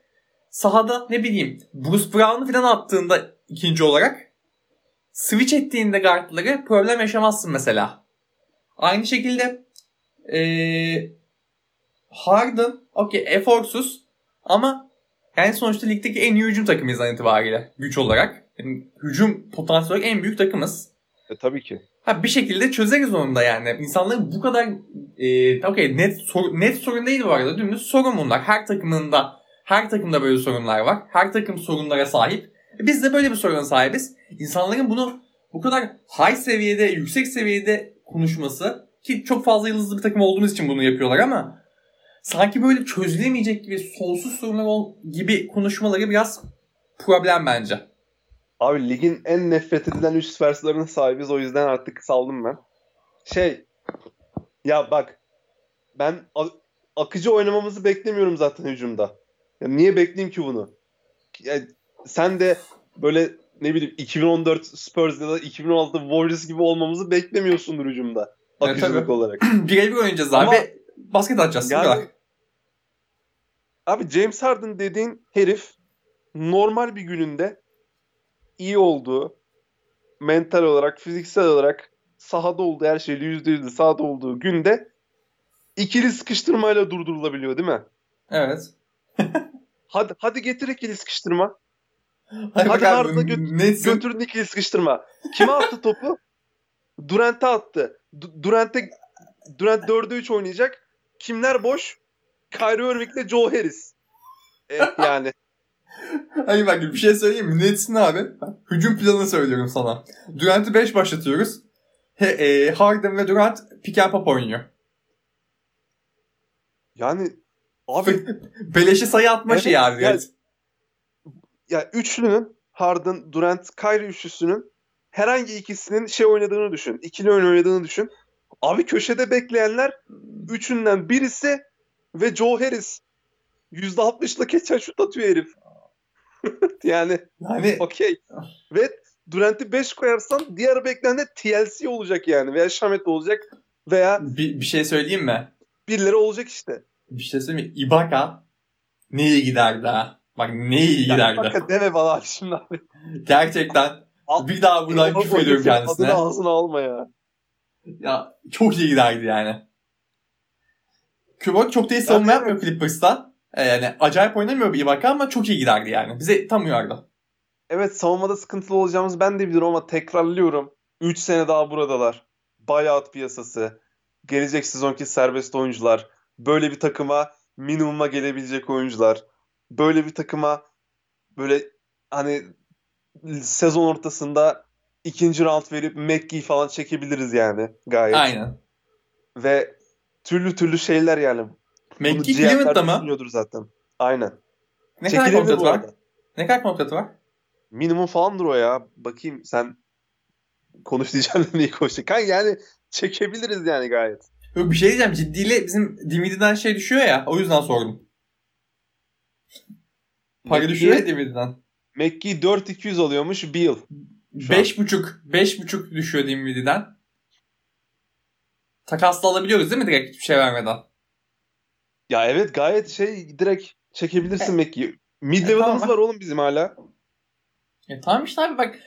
sahada ne bileyim Bruce Brown'u falan attığında ikinci olarak switch ettiğinde guardları problem yaşamazsın mesela. Aynı şekilde e, Harden okey eforsuz ama yani sonuçta ligdeki en iyi hücum takımıyız an itibariyle güç olarak. Yani hücum potansiyeli olarak en büyük takımız. E, tabii ki. Ha bir şekilde çözeriz onu da yani. İnsanların bu kadar e, okey net sor- net sorun değil bu arada. Dümdüz sorun bunlar. Her takımında her takımda böyle sorunlar var. Her takım sorunlara sahip. E, Biz de böyle bir soruna sahibiz. İnsanların bunu bu kadar high seviyede, yüksek seviyede konuşması ki çok fazla yıldızlı bir takım olduğumuz için bunu yapıyorlar ama sanki böyle çözülemeyecek gibi sonsuz sorunlar ol- gibi konuşmaları biraz problem bence. Abi ligin en nefret edilen üst versiyonlarına sahibiz. O yüzden artık saldım ben. Şey ya bak ben akıcı oynamamızı beklemiyorum zaten hücumda. Ya niye bekleyeyim ki bunu? Ya sen de böyle ne bileyim 2014 Spurs ya da 2016 Warriors gibi olmamızı beklemiyorsundur hücumda. Evet, Akıcılık tabii. olarak. Birebir oynayacağız Ama- abi. Basket atacağız. Yani abi James Harden dediğin herif normal bir gününde iyi olduğu, mental olarak, fiziksel olarak sahada olduğu her şeyle yüzde yüzde sahada olduğu günde ikili sıkıştırmayla durdurulabiliyor değil mi? Evet. Hadi hadi getir ikili sıkıştırma. Hadi, Hadi. Harden'a gö- Netsin. Götürün ikili sıkıştırma. Kime attı topu? Durant'e attı. Du- Durant'e Durant 4'e 3 oynayacak. Kimler boş? Kyrie Irving'le Joe Harris. E, yani Hayır bak bir şey söyleyeyim mi? Netsin abi. Hücum planını söylüyorum sana. Durant'ı 5 başlatıyoruz. He, e, Harden ve Durant pick and pop oynuyor. yani abi Beleşi sayı atma Evet, şeyi abi. ya- ya üçlünün Harden, Durant, Kyrie üçlüsünün herhangi ikisinin şey oynadığını düşün. İkili oyun oynadığını düşün. Abi köşede bekleyenler üçünden birisi ve Joe Harris. %60'lık geçen şut atıyor herif. yani Yani okey. Ve Durant'i 5 koyarsan diğer beklenen de TLC olacak yani. Veya Şamet olacak. Veya bir, bir şey söyleyeyim mi? birileri olacak işte. Bir şey söyleyeyim mi? Ibaka neye giderdi ha? Bak neye Yani giderdi? bak deme bana şimdi abi. Gerçekten Al- bir daha buradan küfür ediyorum Adını kendisine. ağzına alma ya. Ya çok iyi giderdi yani. Kubot çok da iyi savunma Yani yapmıyor Clippers'ta. Ee, yani acayip oynamıyor bir Ibaka ama çok iyi giderdi yani. Bize tam uyardı. Evet savunmada sıkıntılı olacağımız ben de biliyorum ama tekrarlıyorum. 3 sene daha buradalar. Buyout piyasası. Gelecek sezonki serbest oyuncular. Böyle bir takıma minimuma gelebilecek oyuncular. Böyle bir takıma böyle hani sezon ortasında ikinci round verip McGee falan çekebiliriz yani gayet. Aynen. Ve türlü türlü şeyler yani. GM'ler Cleveland'da mı? zaten. Aynen. Ne kadar kontratı var? arada. Ne kadar kontratı var? Minimum falandır o ya. Bakayım sen konuş diyeceğim neyi konuşacak. Kanka yani çekebiliriz yani gayet. Yok bir şey diyeceğim. Ciddiyle bizim DVD'den şey düşüyor ya. O yüzden sordum. Para düşüyor ya DVD'den. McGee 4200 alıyormuş bir yıl. Şu an. 5.5 5.5 düşüyor DVD'den. Takasla alabiliyoruz değil mi direkt hiçbir şey vermeden? Ya evet gayet şey direkt çekebilirsin McGee. Mid E, level'ımız tamam. var oğlum bizim hala. E tamam işte abi bak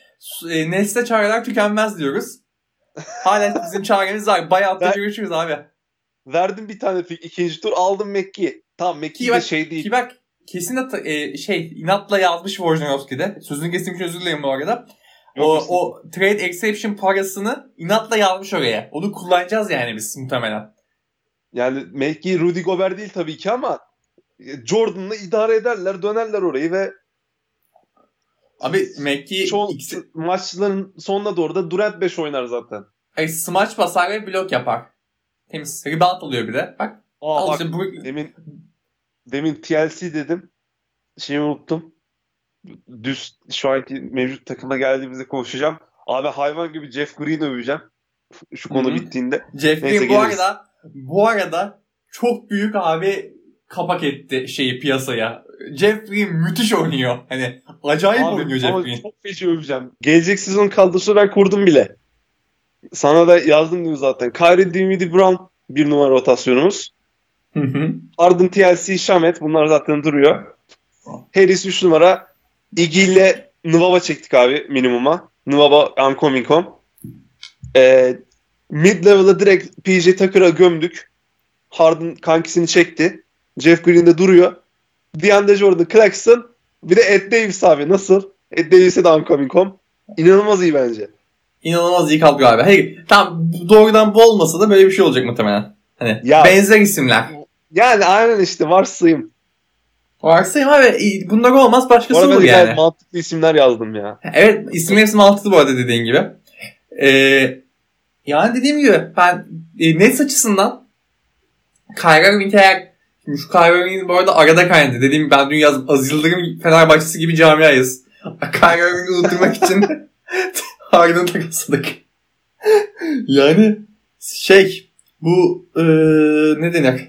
e, nesle çareler tükenmez diyoruz. Hala bizim çaremiz var. Bayağı da görüşürüz abi. Verdim bir tane pick ikinci tur aldım McGee. Tamam McGee Ki de bak- şey değil. Ki bak kesin de e, şey inatla yazmış Wojnarowski'de. Sözünü kestim için özür dilerim bu arada. O, o trade exception parasını inatla yazmış oraya. Onu kullanacağız yani biz muhtemelen. Yani McGee Rudy Gobert değil tabii ki ama Jordan'la idare ederler dönerler orayı ve Abi çoğu ikisi- maçların sonuna doğru da Durant 5 oynar zaten. Ay, smaç basar ve blok yapar. Temiz. Rebound oluyor bir de. Bak. Aa, bak işte bu... demin demin TLC dedim. Şeyi unuttum. Düz şu anki mevcut takıma geldiğimizde konuşacağım. Abi hayvan gibi Jeff Green öveceğim. Şu konu Hı hı. bittiğinde. Jeff Neyse, Green bu geliriz. arada bu arada çok büyük abi kapak etti şeyi piyasaya. Jeff Green müthiş oynuyor. Hani acayip Abi, oynuyor Jeff Green. çok feci öveceğim. Gelecek sezon kadrosu ben kurdum bile. Sana da yazdım diyor zaten. Kyrie Dinwiddie Brown bir numara rotasyonumuz. Hı hı. Harden, TLC, Shamet bunlar zaten duruyor. Harris 3 numara. Iggy ile Nvaba çektik abi minimuma. Nvaba I'm coming home. Ee, mid level'a direkt PJ Tucker'a gömdük. Harden kankisini çekti. Jeff Green de duruyor. DeAndre Jordan, Claxton bir de Ed Davis abi nasıl? Ed Davis'e de I'm coming home. İnanılmaz iyi bence. İnanılmaz iyi kadro abi. Hayır, tam doğrudan bu olmasa da böyle bir şey olacak muhtemelen. Hani Ya- benzer isimler. Yani aynen işte varsayım. Varsayım abi iyi, bunlar olmaz başkası olur yani. mantıklı isimler yazdım ya. Evet isim hepsi mantıklı bu arada dediğin gibi. Ee, yani dediğim gibi ben e, Nets açısından Kyrie Irving eğer şu Kyrie Irving'in bu arada arada kaynadı. Dediğim ben dün yazdım. Aziz Yıldırım Fenerbahçesi gibi camiayız. Kyrie Irving'i unutturmak için Harden takasladık. yani şey bu e, ne denir?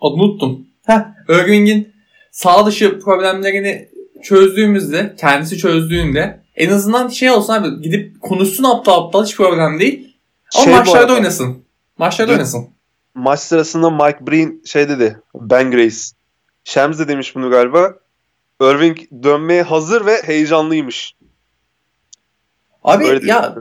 Adını unuttum. Heh, Irving'in sağ dışı problemlerini çözdüğümüzde, kendisi çözdüğünde en azından şey olsun abi gidip konuşsun aptal aptal hiç problem değil. Ama Şey maçlarda oynasın. Maçlarda Dün- oynasın. Maç sırasında Mike Breen şey dedi. Ben Grace. Shams de demiş bunu galiba. Irving dönmeye hazır ve heyecanlıymış. Abi Öyle ya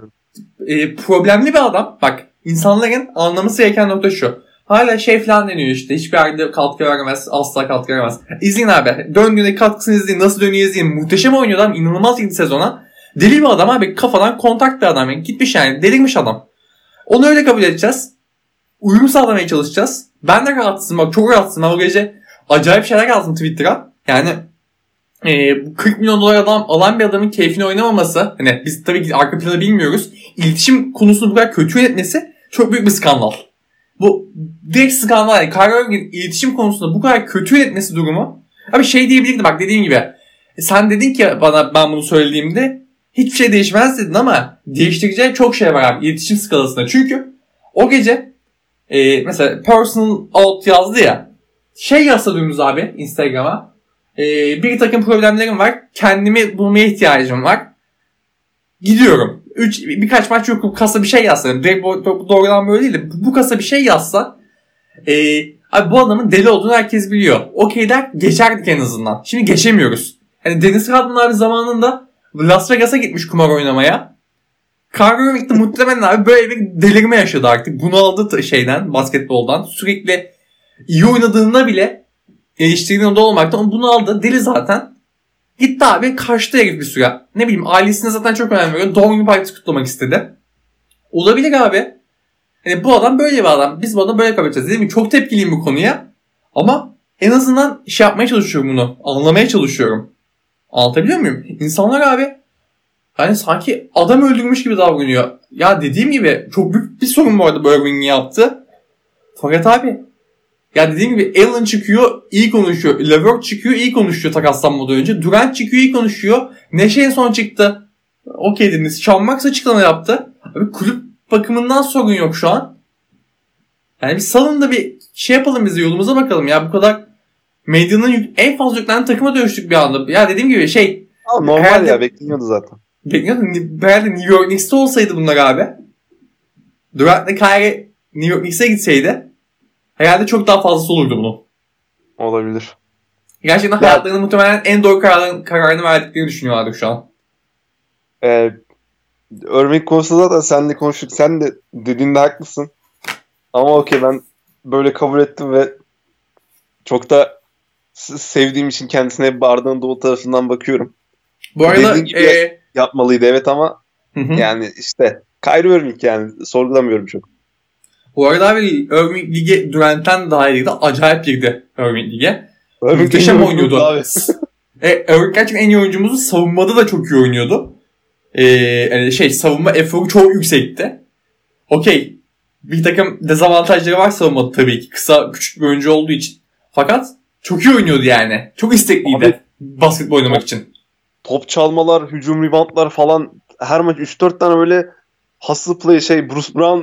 e, problemli bir adam. Bak insanların anlaması gereken nokta şu. Hala şey falan deniyor işte. Hiçbir yerde katkı veremez. Asla katkı veremez. İzleyin abi. Döndüğünde katkısını izleyin. Nasıl dönüyor izleyin. Muhteşem oynuyor adam. İnanılmaz gitti sezona. Deli bir adam abi. Kafadan kontak bir adam. Yani gitmiş yani. Delirmiş adam. Onu öyle kabul edeceğiz. Uyum sağlamaya çalışacağız. Ben de rahatsızım. Bak çok rahatsızım. Ben o gece acayip şeyler yazdım Twitter'a. Yani e, bu 40 milyon dolar adam alan bir adamın keyfini oynamaması. Hani biz tabii ki arka planı bilmiyoruz. İletişim konusunu bu kadar kötü yönetmesi çok büyük bir skandal. Bu direkt skandal. Yani Kyrie iletişim konusunda bu kadar kötü yönetmesi durumu. Abi şey diyebilirdi bak dediğim gibi. E, Sen dedin ki bana ben bunu söylediğimde hiçbir şey değişmez dedin ama değiştireceği çok şey var abi iletişim skalasında. Çünkü o gece e, mesela personal out yazdı ya şey yazsa dümdüz abi Instagram'a e, bir takım problemlerim var kendimi bulmaya ihtiyacım var gidiyorum. Üç, birkaç maç yok kasa bir şey yazsa direkt bu- do- doğrudan böyle değil de bu, kasa bir şey yazsa e, abi bu adamın deli olduğunu herkes biliyor. Okey der geçerdik en azından. Şimdi geçemiyoruz. Yani Deniz Rodman abi zamanında Las Vegas'a gitmiş kumar oynamaya. Kyrie Irving de muhtemelen abi böyle bir delirme yaşadı artık. Bunu aldı şeyden, basketboldan. Sürekli iyi oynadığında bile eleştirdiğinde olmaktan bunu aldı. Deli zaten. Gitti abi kaçtı herif bir süre. Ne bileyim ailesine zaten çok önem veriyor. Doğum günü partisi kutlamak istedi. Olabilir abi. Yani bu adam böyle bir adam. Biz bu adamı böyle kabul edeceğiz. Dedim mi çok tepkiliyim bu konuya. Ama en azından şey yapmaya çalışıyorum bunu. Anlamaya çalışıyorum. Anlatabiliyor muyum? İnsanlar abi hani sanki adam öldürmüş gibi davranıyor. Ya dediğim gibi çok büyük bir sorun bu arada bu Irving'in yaptı. Fakat abi ya dediğim gibi Allen çıkıyor iyi konuşuyor. Levert çıkıyor iyi konuşuyor takaslanmadan önce. Durant çıkıyor iyi konuşuyor. Neşe en son çıktı. Okey dediniz. Sean Marks açıklama yaptı. Abi kulüp bakımından sorun yok şu an. Yani bir salın da bir şey yapalım biz de yolumuza bakalım ya. Bu kadar medyanın en fazla yüklenen takıma dönüştük bir anda. Ya dediğim gibi şey Ama normal Herhalde- ya bekleniyordu zaten. Bekliyordum. Herhalde New York Knicks'te olsaydı bunlar abi. Durant'la Kyrie New York Knicks'e gitseydi herhalde çok daha fazlası olurdu bunu. Olabilir. Gerçekten Ya- hayatlarının muhtemelen en doğru kararını, kararını verdiklerini düşünüyorlardı şu an. Ee, Irving konusunda zaten seninle konuştuk. Sen de dediğinde haklısın. Ama okey ben böyle kabul ettim ve çok da sevdiğim için kendisine bardağın doğu tarafından bakıyorum. Bu arada Dediğin gibi- e, Yapmalıydı evet ama hı hı. yani işte Kyrie Irving yani sorgulamıyorum çok. Bu arada abi Irving Lig'e Durant'ten daha iyiydi. Acayip girdi Irving Lig'e. Muhteşem oynuyordu. Abi. E, Irving gerçekten en iyi oyuncumuzu savunmada da çok iyi oynuyordu. E, yani şey savunma eforu çok yüksekti. Okey. bir takım dezavantajları var savunmada tabii ki. Kısa küçük bir oyuncu olduğu için. Fakat çok iyi oynuyordu yani. Çok istekliydi Abi- basketbol oynamak için. Top çalmalar, hücum reboundlar falan her maç 3-4 tane böyle hustle play şey Bruce Brown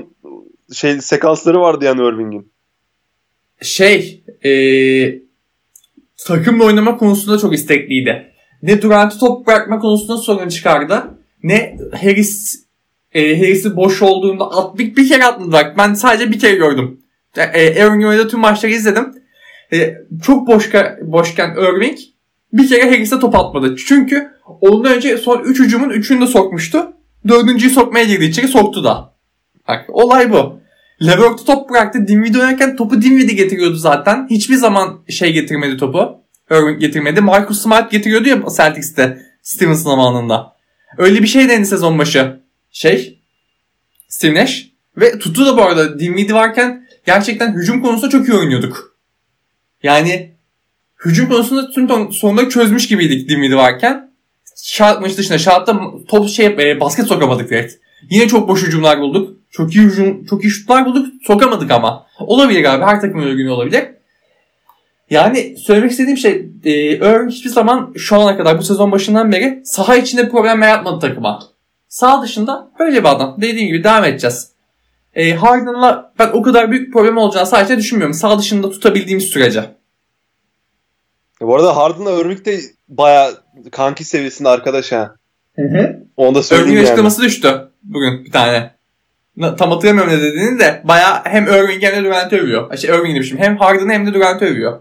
şey sekansları vardı yani Irving'in. Şey, eee takımla oynama konusunda çok istekliydi. Ne Durant'ı top bırakma konusunda sorun çıkardı. Ne Harris e, Harris'i boş olduğunda at, bir, bir kere atmadılar. Ben sadece bir kere gördüm. E, e, Irving oynadığı tüm maçları izledim. E, çok boşka, boşken Irving bir kere Harris'e top atmadı. Çünkü ondan önce son 3 hücumun 3'ünü de sokmuştu. Dördüncüyü sokmaya girdi içeri soktu da. Bak olay bu. Levert'ı top bıraktı. Dinwiddie oynarken topu Dinwiddie getiriyordu zaten. Hiçbir zaman şey getirmedi topu. Irving getirmedi. Marcus Smart getiriyordu ya Celtics'te Stevenson zamanında. Öyle bir şey denedi sezon başı. Şey Steve Nash. Ve tuttu da bu arada Dinwiddie varken gerçekten hücum konusunda çok iyi oynuyorduk. Yani hücum konusunda tüm sonunda çözmüş gibiydik Dinwiddie varken. Şart maçı dışında şartta top şey e, basket sokamadık direkt. Yine çok boş hücumlar bulduk. Çok iyi hücum, çok iyi şutlar bulduk. Sokamadık ama. Olabilir abi. Her takımın öyle günü olabilir. Yani söylemek istediğim şey e, Irving hiçbir zaman şu ana kadar bu sezon başından beri saha içinde problem yaratmadı takıma. Sağ dışında böyle bir adam. Dediğim gibi devam edeceğiz. E, Harden'la ben o kadar büyük problem olacağını sadece düşünmüyorum. Sağ dışında tutabildiğimiz sürece. Ya bu arada Harden'la Irving de baya kanki seviyesinde arkadaş ha. Hı hı. Onu da söyleyeyim Irving'in yani. açıklaması düştü bugün bir tane. Tam hatırlamıyorum ne dediğini de baya hem Irving hem de Durant'ı övüyor. Şey Irving demişim. Hem Harden'ı hem de Durant'ı övüyor.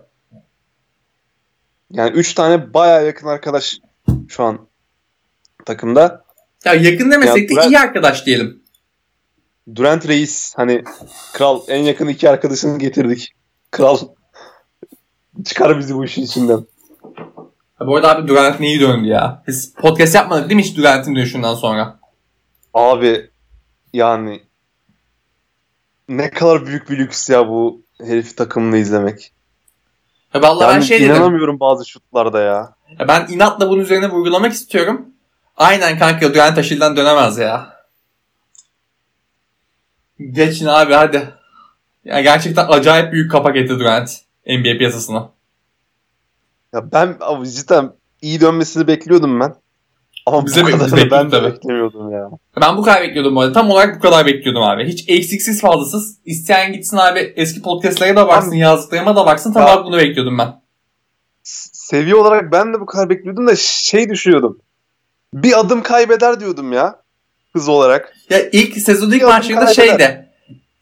Yani 3 tane baya yakın arkadaş şu an takımda. Ya yakın demesek de Durant- iyi arkadaş diyelim. Durant Reis hani kral en yakın iki arkadaşını getirdik. Kral çıkar bizi bu işin içinden. Ha, bu arada abi Durant neyi döndü ya? Biz podcast yapmadık değil mi hiç Durant'in dönüşünden sonra? Abi yani ne kadar büyük bir lüks ya bu herifi takımını izlemek. Ya vallahi ben Yani şey dedim. inanamıyorum bazı şutlarda ya. Ya ben inatla bunun üzerine vurgulamak istiyorum. Aynen kanka Durant Aşil'den dönemez ya. Geçin abi hadi. Ya gerçekten acayip büyük kapak etti Durant NBA piyasasına. Ya ben cidden iyi dönmesini bekliyordum ben. Ama Bize bu kadarını ben de beklemiyordum ya. Ben bu kadar bekliyordum bu arada. Tam olarak bu kadar bekliyordum abi. Hiç eksiksiz fazlasız. İsteyen gitsin abi eski podcastlere de baksın, Abi- yazdıklarıma da baksın. Tam olarak bunu bekliyordum ben. Seviye olarak ben de bu kadar bekliyordum da şey düşünüyordum. Bir adım kaybeder diyordum ya. Hız olarak. Ya ilk sezonun ilk maçlarında şeydi.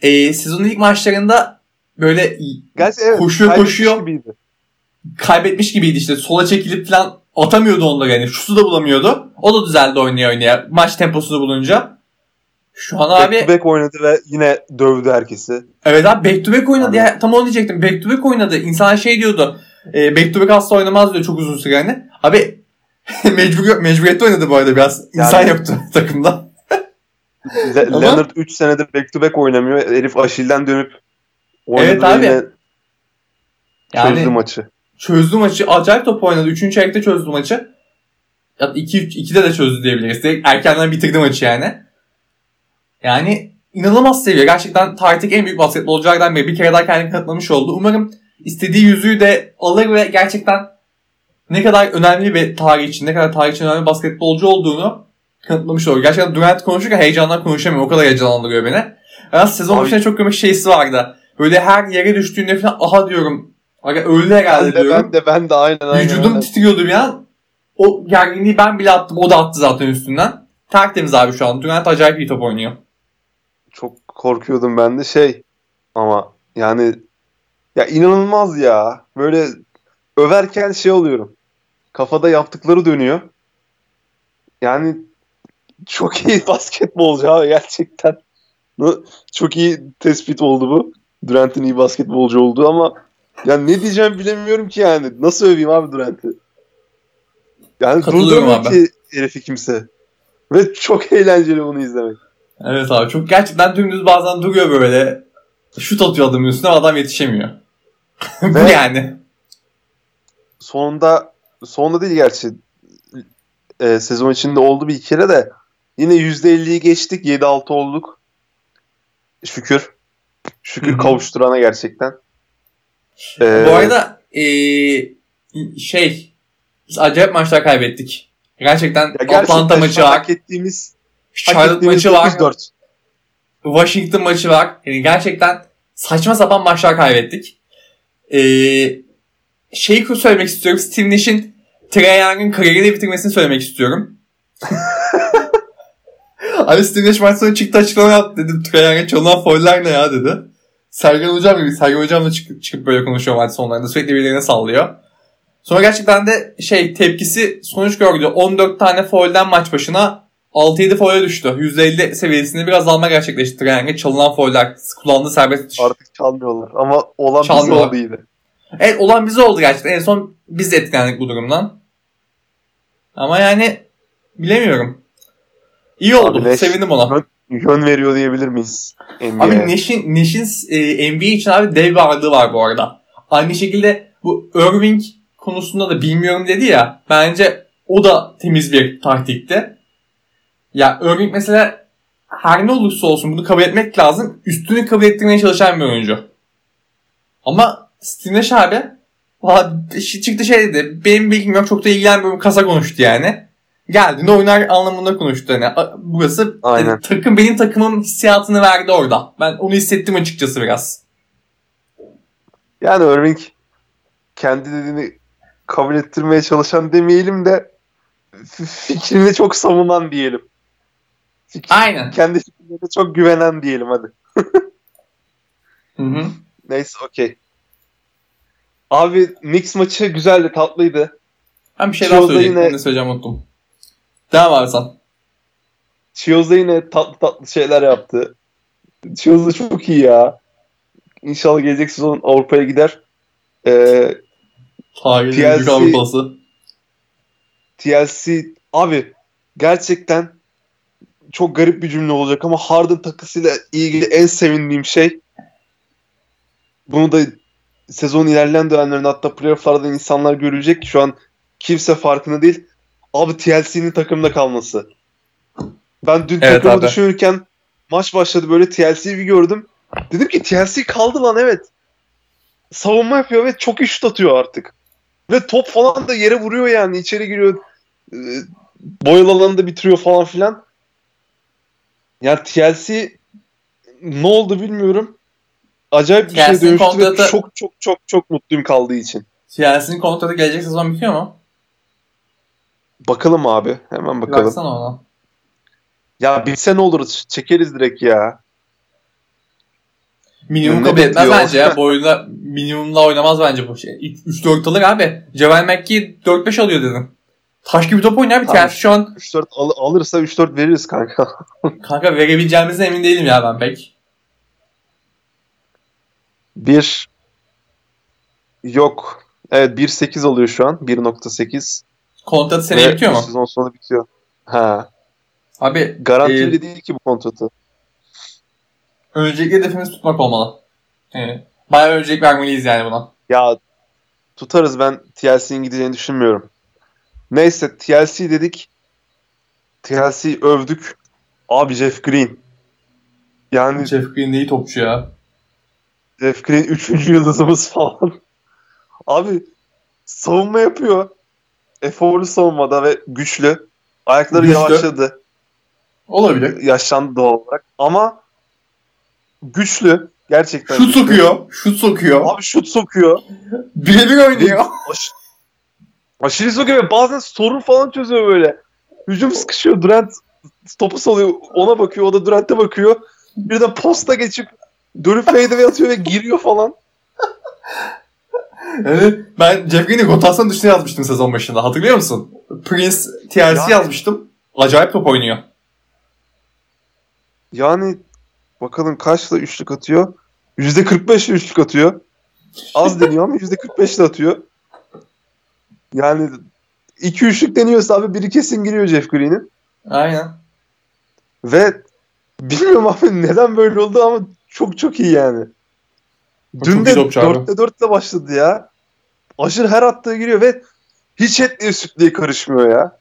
E, sezonun ilk maçlarında böyle Gerçi evet. Koşuyor, koşuyor. Gibiydi. kaybetmiş gibiydi işte. Sola çekilip falan atamıyordu onları yani. Şutu da bulamıyordu. O da düzeldi oynaya oynaya. Maç temposunu bulunca. Şu an abi Back to back oynadı ve yine dövdü herkesi. evet abi back to back oynadı. Yani- Ya, tam onu diyecektim. Back to back oynadı. İnsanlar şey diyordu. E, back to back asla oynamaz diyor çok uzun süre yani. Abi mecbur, mecburiyette oynadı bu arada biraz. İnsan Yani- yoktu takımda. Le- Leonard 3 senedir back to back oynamıyor. Herif Aşil'den dönüp oynadı Evet ve abi. Yani çözdü maçı. Çözdü maçı. Acayip top oynadı. Üçüncü çeyrekte çözdü maçı. Ya iki, üç- ikide de çözdü diyebiliriz. Direkt erkenden bitirdi maçı yani. Yani inanılmaz seviye. Gerçekten tarihteki en büyük basketbolculardan biri. Bir kere daha kendini kanıtlamış oldu. Umarım istediği yüzüğü de alır ve gerçekten ne kadar önemli bir tarih için, ne kadar tarih için önemli bir basketbolcu olduğunu kanıtlamış olur. Gerçekten Durant konuşurken heyecandan konuşamıyorum. O kadar heyecanlandırıyor beni. Ben sezon başında çok komik şeysi vardı. Böyle her yere düştüğünde falan aha diyorum. Aga öldü herhalde Ben de, diyorum. ben de ben de aynen aynen. Vücudum aynen. titriyordu bir an. O gerginliği ben bile attım. O da attı zaten üstünden. Tertemiz abi şu an. Durant acayip iyi top oynuyor. Çok korkuyordum ben de şey ama yani ya inanılmaz ya. Böyle överken şey oluyorum. Kafada yaptıkları dönüyor. Yani çok iyi basketbolcu abi gerçekten. Çok iyi tespit oldu bu. Durant'in iyi basketbolcu olduğu ama ya ne diyeceğim bilemiyorum ki yani. Nasıl öveyim abi Durant'i? Yani durduramıyor ki herifi kimse. Ve çok eğlenceli bunu izlemek. Evet abi çok gerçekten dümdüz bazen duruyor böyle. Şut atıyor adamın üstüne adam yetişemiyor. Bu yani. sonunda sonunda değil gerçi e, sezon içinde oldu bir kere de yine %50'yi geçtik 7-6 olduk şükür Şükür kavuşturana gerçekten. Bu Ee, arada eee, şey biz acayip maçlar kaybettik. Gerçekten ya gerçekten Atlanta maçı var. hak ettiğimiz, hak Charlotte ettiğimiz maçı var. 9-4. Washington maçı var. Yani gerçekten saçma sapan maçlar kaybettik. Ee, şeyi söylemek istiyorum. Steve Nash'in Trae Young'ın kariyerini bitirmesini söylemek istiyorum. Abi Steve Nash maç sonu çıktı açıklama yaptı. Dedim Trae Young'a çalınan fauller ne ya dedi. Sergen Hocam gibi. Sergen Hocam da çıkıp, çıkıp böyle konuşuyor maç sonlarında. Sürekli birilerine sallıyor. Sonra gerçekten de şey tepkisi sonuç gördü. 14 tane faulden maç başına 6-7 faule düştü. %50 seviyesinde bir azalma gerçekleşti. Young'a çalınan fauller, kullandığı serbest atış. Artık çalmıyorlar. Ama olan bize oldu yine. Evet olan bize oldu gerçekten. En son biz etkilendik bu durumdan. Ama yani bilemiyorum. İyi oldu. Abi Sevindim ona. Yön, yön veriyor diyebilir miyiz? NBA'ye? Abi Nash'in, Nash'in e, NBA için abi dev bir ağırlığı var bu arada. Aynı şekilde bu Irving konusunda da bilmiyorum dedi ya. Bence o da temiz bir taktikti. Ya Irving mesela her ne olursa olsun bunu kabul etmek lazım. Üstünü kabul ettirmeye çalışan bir oyuncu. Ama Steve Nash abi çıktı şey dedi. Benim bilgim yok çok da ilgilenmiyorum kasa konuştu yani. Geldiğinde oynar anlamında konuştu. Yani burası Aynen. takım benim takımım hissiyatını verdi orada. Ben onu hissettim açıkçası biraz. Yani Irving kendi dediğini kabul ettirmeye çalışan demeyelim de fikrini çok savunan diyelim. Fikir, Aynen. kendi fikrine çok güvenen diyelim hadi. Hı hı. Neyse okey. Abi Knicks maçı güzeldi, tatlıydı. Ben bir şey daha Chioz'da söyleyecektim. yine- Ne söyleyeceğim unuttum. Devam abi sen. Chioz'da yine tatlı tatlı şeyler yaptı. Chioz da çok iyi ya. İnşallah gelecek sezon Avrupa'ya gider. Ee, Tarihin TLC Avrupası. TLC abi gerçekten çok garip bir cümle olacak ama Harden takısıyla ilgili en sevindiğim şey bunu da sezon ilerleyen dönemlerinde hatta playofflarda insanlar görecek. Şu an kimse farkında değil. Abi TLC'nin takımda kalması. Ben dün Evet takımı abi. düşünürken maç başladı böyle TLC'yi bir gördüm. Dedim ki TLC kaldı lan evet. Savunma yapıyor ve çok iyi şut atıyor artık. Ve top falan da yere vuruyor yani. içeri giriyor. E, boyalı alanı da bitiriyor falan filan. Yani TLC ne oldu bilmiyorum. Acayip bir şey TLC'nin dönüştü ve kontratı- çok çok çok çok mutluyum kaldığı için. TLC'nin kontratı gelecek sezon bitiyor mu? Bakalım abi. Hemen bakalım. Baksana ona. Ya bilse ne olur çekeriz direkt ya. Minimum Ne kabul etmez bekliyor? bence ya. Bu oyunda minimumla oynamaz bence bu şey. 3-4 alır abi. Ceval McKee 4-5 alıyor dedim. Taş gibi top oynar bir Tamam. TLC şu an 3-4 al- alırsa 3-4 veririz kanka. kanka verebileceğimizden emin değilim ya ben pek. Bir yok. Evet 1.8 alıyor şu an. 1.8. Kontratı seneye Ve bitiyor mu? Sezon sonu bitiyor. Ha. Abi Garantili e, değil ki bu kontratı. öncelikle hedefimiz tutmak olmalı. Yani, bayağı öncelik vermeliyiz yani buna. Ya tutarız ben TLC'nin gideceğini düşünmüyorum. Neyse TLC dedik. TLC övdük. Abi Jeff Green. Yani Jeff Green iyi topçu ya. Jeff Green 3. yıldızımız falan. Abi savunma yapıyor. Eforlu savunmada ve güçlü. Ayakları Güçlü. yavaşladı. Olabilir. Yaşlandı doğal olarak. Ama güçlü. Gerçekten Şut güçlü. sokuyor. Şut sokuyor. Abi şut sokuyor. Birebir oynuyor. Aş- aşırı sokuyor ve bazen sorun falan çözüyor böyle. Hücum sıkışıyor. Durant topu salıyor. Ona bakıyor. O da Durant'e bakıyor. Bir de posta geçip dönüp fadeaway atıyor ve giriyor falan. Evet. Ben Jeff Green'i rotasyon dışına yazmıştım sezon başında. Hatırlıyor musun? Prince TLC Yani- yazmıştım. Acayip top oynuyor. Yani bakalım kaçla üçlük atıyor? %45 ile üçlük atıyor. Az deniyor ama %45 ile atıyor. Yani iki üçlük deniyorsa abi biri kesin giriyor Jeff Green'in. Aynen. Ve bilmiyorum abi neden böyle oldu ama çok çok iyi yani. Dün de iyi topçu abi. 4'te 4 ile başladı ya. Aşırı her attığı giriyor ve hiç etliye sütlüye karışmıyor ya.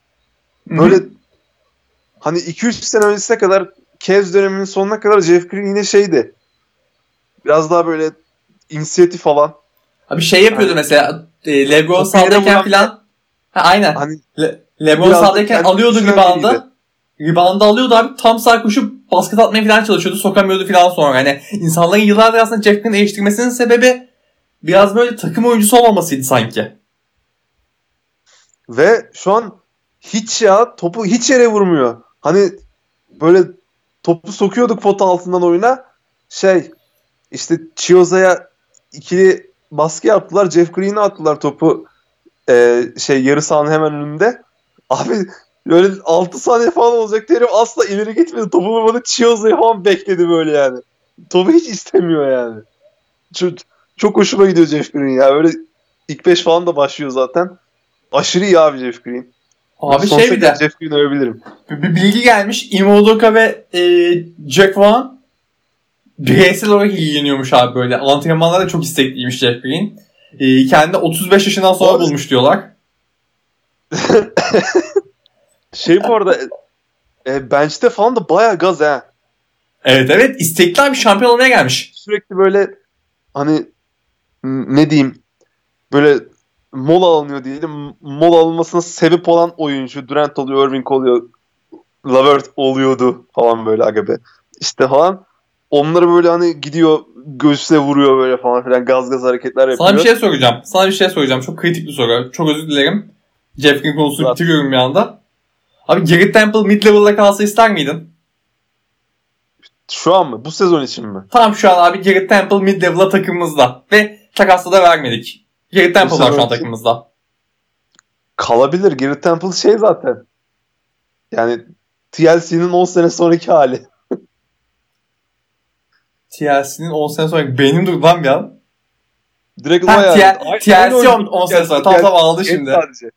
Böyle hani 2-3 sene öncesine kadar Cavs döneminin sonuna kadar Jeff Green yine şeydi. Biraz daha böyle inisiyatif falan. Abi şey yapıyordu Hani- mesela e, Lebron vuran- falan. Ha, aynen. Hani Le- Lebron kendi alıyordu reboundı. Reboundı alıyordu abi tam sağ koşup basket atmaya falan çalışıyordu. Sokamıyordu falan sonra. Hani insanların yıllardır aslında Jeff Green'i eleştirmesinin sebebi biraz böyle takım oyuncusu olmamasıydı sanki. Ve şu an hiç ya topu hiç yere vurmuyor. Hani böyle topu sokuyorduk pot altından oyuna. Şey işte Chioza'ya ikili baskı yaptılar. Jeff Green'e attılar topu e, şey yarı sahanın hemen önünde. Abi böyle 6 saniye falan olacak herif asla ileri gitmedi. Topu vurmadı. Chioza'yı falan bekledi böyle yani. Topu hiç istemiyor yani. Çok, çok hoşuma gidiyor Jeff Green ya. Böyle ilk 5 falan da başlıyor zaten. Aşırı iyi abi Jeff Green. Abi Sonsuza şey bir de Jeff Green'i övebilirim. bir bir bilgi gelmiş. Ime Udoka ve e, Jack Vaughn bireysel olarak ilgileniyormuş abi böyle. Antrenmanlarda çok istekliymiş Jeff Green. E, kendi 35 yaşından sonra Abi- bulmuş diyorlar. Şey bu arada e, e, bench'te falan da bayağı gaz ha. Evet evet istekli abi şampiyon olmaya gelmiş. Sürekli böyle hani ne diyeyim böyle mola alınıyor diyelim. Mola alınmasına sebep olan oyuncu Durant oluyor, Irving oluyor, Lavert oluyordu falan böyle aga be. İşte falan onları böyle hani gidiyor göğsüne vuruyor böyle falan filan gaz gaz hareketler yapıyor. Sana bir şey soracağım. Sana bir şey soracağım. Çok kritik bir soru. Çok özür dilerim. Jeff Green konusunu Zaten. bitiriyorum bir anda. Abi Garrett Temple mid-level'da kalsa ister miydin? Şu an mı? Bu sezon için mi? Tamam şu an abi Garrett Temple mid-level'da takımımızda. Ve takasla da vermedik. Garrett Temple var şu an takımımızda. Kalabilir. Garrett Temple şey zaten. Yani TLC'nin 10 sene sonraki hali. TLC'nin 10 sene sonra beynim durdu lan bir an. Direkt Ha, o yani. TLC aynı 10, oyuncu. 10 sene sonra. Tamam anladım en şimdi. sadece.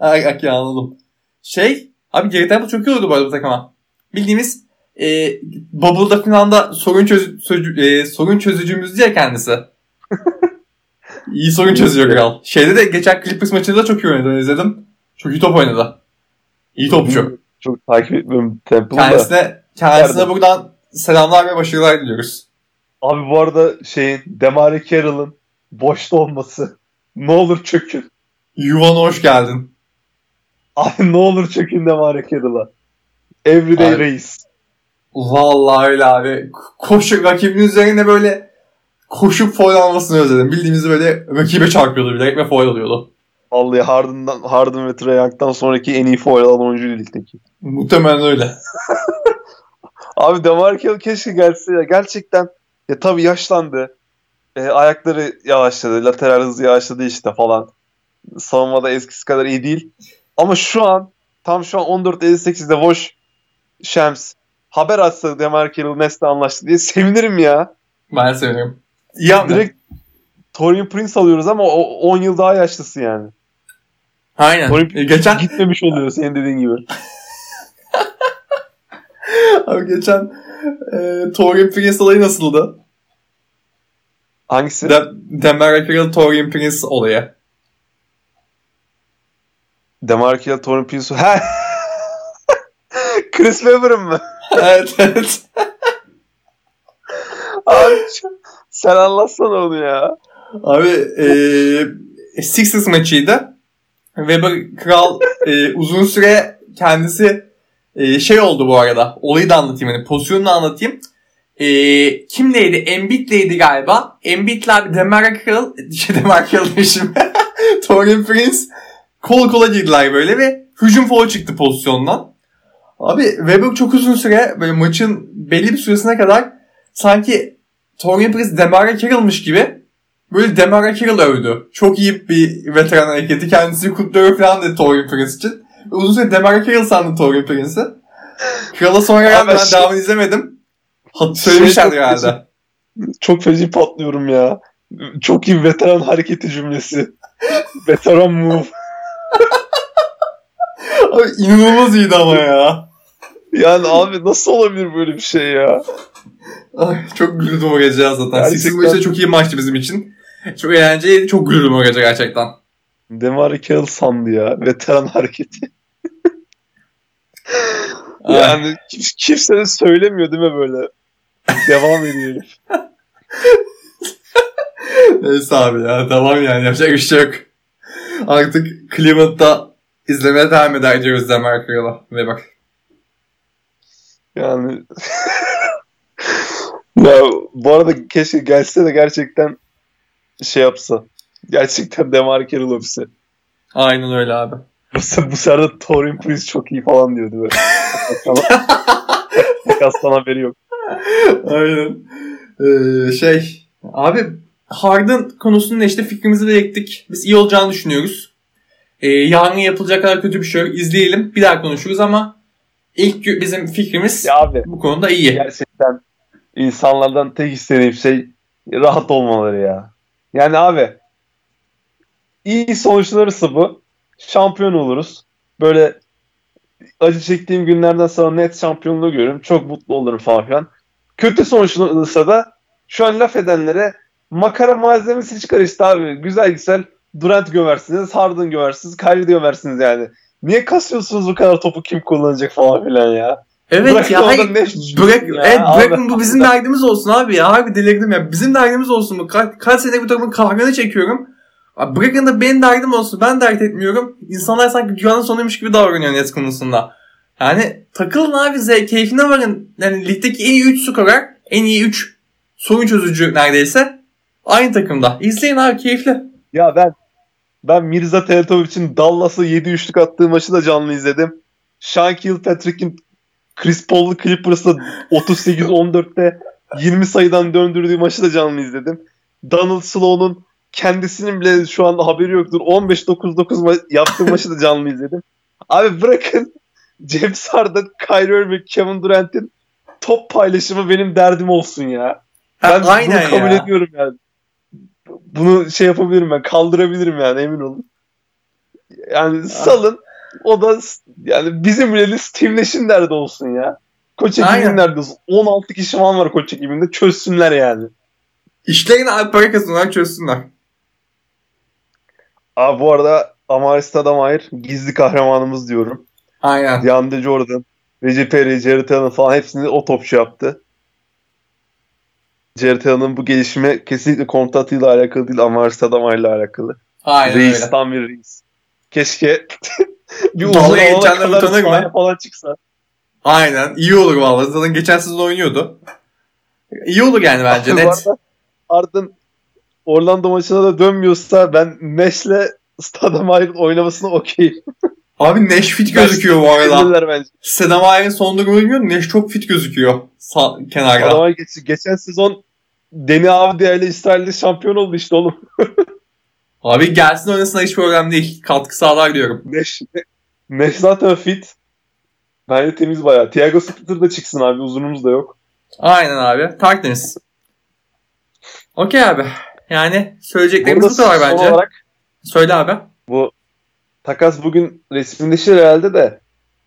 Ay, ay, anladım. Şey, abi Garrett Temple çok iyi oldu bu arada bu takıma. Bildiğimiz e, Bubble'da falan da sorun, çöz, sözcü- e, sorun çözücümüz diye kendisi. iyi sorun çözüyor kral. Şeyde de geçen Clippers maçında da çok iyi oynadı izledim. Çok iyi top oynadı. İyi topçu. Çok takip etmiyorum Temple'ı da. Kendisine, kendisine Nerede? buradan selamlar ve başarılar diliyoruz. Abi bu arada şeyin Demare Carroll'ın boşta olması. Ne olur çökün. Yuvana hoş geldin. Abi ne olur çökün Demare Carroll'a. Everyday Abi. Reis. Vallahi öyle abi. Koşu rakibin üzerine böyle koşup foul almasını özledim. Bildiğimiz böyle rakibe çarpıyordu bilerek ve foul alıyordu. Vallahi Harden'dan, Harden ve Trae Young'dan sonraki en iyi foul alan oyuncu ligdeki. Muhtemelen öyle. Abi Demar Carroll keşke gelse ya. Gerçekten ya tabii yaşlandı. E, ayakları yavaşladı. Lateral hızı yavaşladı işte falan. Savunmada eskisi kadar iyi değil. Ama şu an tam şu an 14.58'de Voş Shams haber atsa Demar Carroll Nest'le anlaştı diye sevinirim ya. Ben seviyorum. İyi hamle. Direkt Torian Prince alıyoruz ama o 10 yıl daha yaşlısı yani. Aynen. Torian E, geçen Gitmemiş oluyor senin dediğin gibi. abi geçen e, Torian Prince olayı nasıldı? Hangisi? De Demar Carroll Torian Prince olayı. Demar Carroll, Torian Prince. Ha! Chris Webber'ın mı? evet evet. Abi sen anlatsana onu ya. Abi e, Sixers maçıydı. Weber Kral e, uzun süre kendisi e, şey oldu bu arada. Olayı da anlatayım. Yani pozisyonunu da anlatayım. E, kimleydi? Embiid'leydi galiba. Embiid'le abi Demar Kral, şey Demar Kral demişim. Torian Prince kol kola girdiler böyle ve hücum foul çıktı pozisyondan. Abi Weber çok uzun süre böyle maçın belli bir süresine kadar sanki Torian Prince Demar Carroll'mış gibi böyle Demar Carroll övdü. Çok iyi bir veteran hareketi. Kendisi kutluyor falan dedi Torian Prince için. Uzun süre Demar Carroll sandı Torian Prince'i. Kral'a sonra geldi ben şey- devamını izlemedim. Söylemişlerdi çok herhalde. Çok feci patlıyorum ya. Çok iyi veteran hareketi cümlesi. veteran move. Abi inanılmaz iyiydi ama ya. Yani abi nasıl olabilir böyle bir şey ya? Ay, çok güldüm o gece ya zaten. Gerçekten. Maçı da çok iyi maçtı bizim için. Çok eğlenceliydi. Çok güldüm o gece gerçekten. Demar Carroll sandı ya. Veteran hareketi. Yani kim- kimse de söylemiyor değil mi böyle? Devam ediyor. Neyse abi ya tamam yani yapacak bir şey yok. Artık Cleveland'da izlemeye devam eder diyoruz Demar Carroll'a. Ve bak. Yani ya bu arada keşke gelse de gerçekten şey yapsa. Gerçekten Demar Carroll öpse. Aynen öyle abi. Se- bu sefer de Torin Prince çok iyi falan diyordu böyle. Makastan haberi yok. Aynen. Ee, şey abi Harden konusunda işte fikrimizi belirttik. Biz iyi olacağını düşünüyoruz. Ee, yarın yapılacak kadar kötü bir şey yok. İzleyelim. Bir daha konuşuruz ama ilk bizim fikrimiz Ya abi bu konuda iyi. gerçekten insanlardan tek istediğim şey rahat olmaları ya. Yani abi iyi sonuçlanırsa bu şampiyon oluruz. Böyle acı çektiğim günlerden sonra net şampiyonluğu görürüm. Çok mutlu olurum falan filan. Kötü sonuçlanırsa da şu an laf edenlere makara malzemesi çıkar işte abi. Güzel güzel Durant gömersiniz, Harden gömersiniz, Kyrie gömersiniz yani. Niye kasıyorsunuz bu kadar topu kim kullanacak falan filan ya. Evet Bırakın ya. hayır, ne Bırak, ya evet, abi. bırakın bu bizim derdimiz olsun abi ya. Harbi delirdim ya. Bizim derdimiz olsun bu. Ka- kaç sene bu takımın kahrını çekiyorum. Abi bırakın da benim derdim olsun. Ben dert etmiyorum. İnsanlar sanki dünyanın sonuymuş gibi davranıyor net konusunda. Yani takılın abi zevk, keyfine varın. Yani ligdeki en iyi 3 skorer, en iyi 3 sorun çözücü neredeyse. Aynı takımda. İzleyin abi keyifli. Ya ben ben Mirza Teletovich'in Dallas'a 7-3'lük attığı maçı da canlı izledim. Sean Kilpatrick'in Chris Paul'lu Clippers'a 38-14'te 20 sayıdan döndürdüğü maçı da canlı izledim. Donald Sloan'un kendisinin bile şu anda haberi yoktur. 15-9-9 ma- yaptığı maçı da canlı izledim. Abi bırakın James Harden, Kyrie Irving, Kevin Durant'in top paylaşımı benim derdim olsun ya. Ben Ha, aynen bunu kabul ya. ediyorum yani. Bunu şey yapabilirim ben. Kaldırabilirim yani emin olun. Yani salın. O da yani bizim bile Nash'in derdi olsun ya. Koç Aynen. ekibinin derdi olsun. 16 kişi falan var koç ekibinde. Çözsünler yani. İşlerini abi para kazanlar çözsünler. Abi bu arada Amari Stoudemire gizli kahramanımız diyorum. Aynen. DeAndre Jordan, Reggie Perry, Jared Allen falan hepsini o topçu yaptı. Jared Allen'ın bu gelişimi kesinlikle kontratıyla alakalı değil. Stoudemire ile alakalı. Aynen Reis öyle. tam bir reis. Keşke bir uzun geçenler utanır mı? falan çıksa. Aynen. İyi olur vallahi. Zaten geçen sezon oynuyordu. İyi olur yani bence net. Harden Orlando maçına da dönmüyorsa ben Nash'le Stoudemire'ın oynamasına okeyim. Abi Neş fit gözüküyor bu arada. Bence. Sedemaye'nin son durumu bilmiyorum. Neş çok fit gözüküyor. Sağ, kenarda. Geç, geçen sezon Deni Avdiya ile İsrail'de şampiyon oldu işte oğlum. Abi gelsin oynasına hiç problem değil. Katkı sağlar diyorum. Nash, Nash zaten fit. Bence temiz bayağı. Thiago Splitter da çıksın abi uzunumuz da yok. Aynen abi. Tertemiz. Okey abi. Yani söyleyeceklerimiz bu kadar bence. olarak Söyle abi. Bu takas bugün resmileşir herhalde de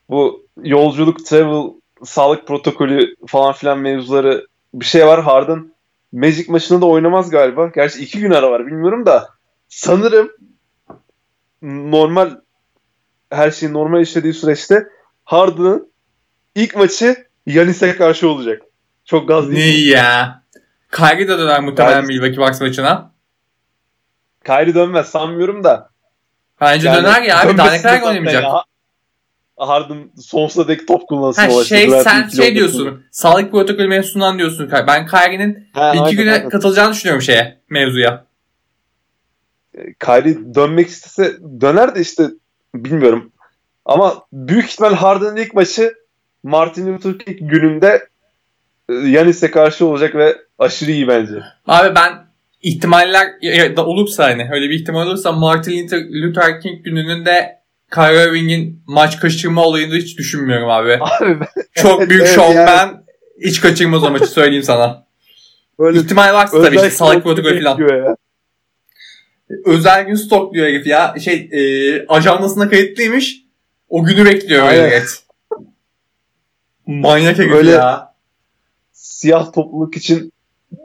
bu yolculuk, travel, sağlık protokolü falan filan mevzuları bir şey var. Harden Magic maçında da oynamaz galiba. Gerçi iki gün ara var bilmiyorum da sanırım normal her şey normal işlediği süreçte Harden'ın ilk maçı Yanis'e karşı olacak. Çok gaz Ne değil. ya? Kyrie de döner muhtemelen Yani- Milwaukee Bucks maçına. Kyrie dönmez sanmıyorum da. Bence Yani döner ya abi. Daha ne kadar oynamayacak? ya. Harden sonsuza dek top kullansın. Ha şey sen şey diyorsun. Sağlık protokolü mevzusundan diyorsun. Ben Kyrie'nin Ha, bir iki aynen, güne aynen. katılacağını düşünüyorum şeye mevzuya. Kyrie dönmek istese döner de işte bilmiyorum. Ama büyük ihtimal Harden'ın ilk maçı Martin Luther King gününde e, Yanis'e karşı olacak ve aşırı iyi bence. Abi ben ihtimaller ya da olursa hani öyle bir ihtimal olursa Martin Luther King gününün de Kyrie Irving'in maç kaçırma olayını hiç düşünmüyorum abi. Abi ben Çok büyük Evet, şov yani. ben hiç kaçırmaz o maçı söyleyeyim sana. böyle İhtimal varsa tabii işte sağlık protokolü falan. ya. Özel gün stok diyor herif ya. Şey e, ajandasına kayıtlıymış. O günü bekliyor Aynen. evet. Manyak herif Böyle- ya. Siyah topluluk için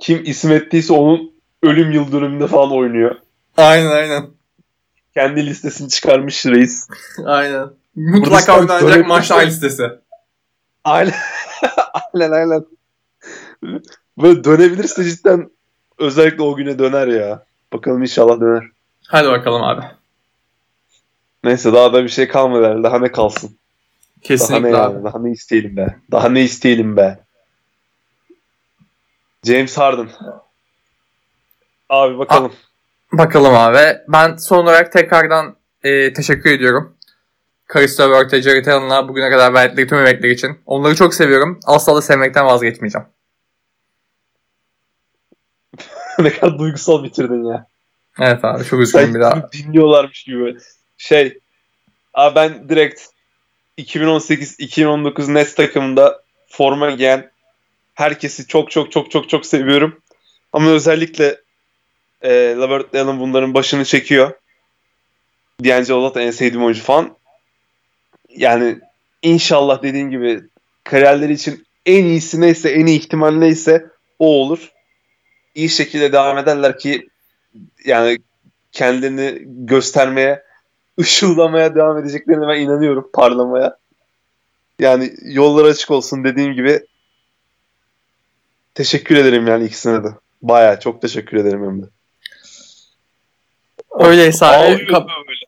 kim isim ettiyse onun ölüm yıl dönümünde falan oynuyor. Aynen aynen. Kendi listesini çıkarmış reis. Aynen. Mutlaka oynanacak maçlar listesi. Aynen. aynen aynen. Böyle dönebilirse cidden özellikle o güne döner ya. Bakalım inşallah döner. Hadi bakalım abi. Neyse daha da bir şey kalmadı herhalde. Daha ne kalsın? Kesinlikle daha ne abi. yani? Daha ne isteyelim be? Daha ne isteyelim be? James Harden. Abi bakalım. Bakalım abi. Ben son olarak tekrardan e, teşekkür ediyorum. Karisto Wörth'e, Jared Allen'a bugüne kadar verdikleri tüm emekler için. Onları çok seviyorum. Asla da sevmekten vazgeçmeyeceğim. ne kadar duygusal bitirdin ya. Evet abi çok üzgünüm bir daha. Dinliyorlarmış gibi. Şey, abi ben direkt 2018-2019 Nets takımında forma giyen herkesi çok çok çok çok çok seviyorum. Ama özellikle e, Lavert Allen bunların başını çekiyor. D'Angelo zaten en sevdiğim oyuncu falan. Yani inşallah dediğin gibi kariyerleri için en iyisi neyse, en iyi ihtimal neyse o olur. İyi şekilde devam ederler ki yani kendini göstermeye, ışıldamaya devam edeceklerine ben inanıyorum parlamaya. Yani yollar açık olsun dediğim gibi teşekkür ederim yani ikisine de. Baya çok teşekkür ederim hem de. Öyleyse abi. Ağlıyoruz kap- böyle.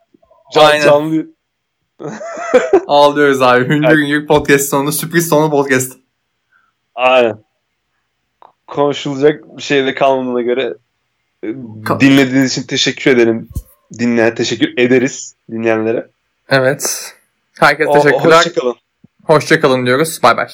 Can, Aynen. canlı. Ağlıyoruz abi. Hüngür hüngür podcast sonu. Sürpriz sonu podcast. Aynen. Konuşulacak bir şey de kalmadığına göre e, Ka- dinlediğiniz için teşekkür ederim. Dinleyen teşekkür ederiz dinleyenlere. Evet. Herkese teşekkürler. Hoşçakalın. Hoşçakalın diyoruz. Bay bay.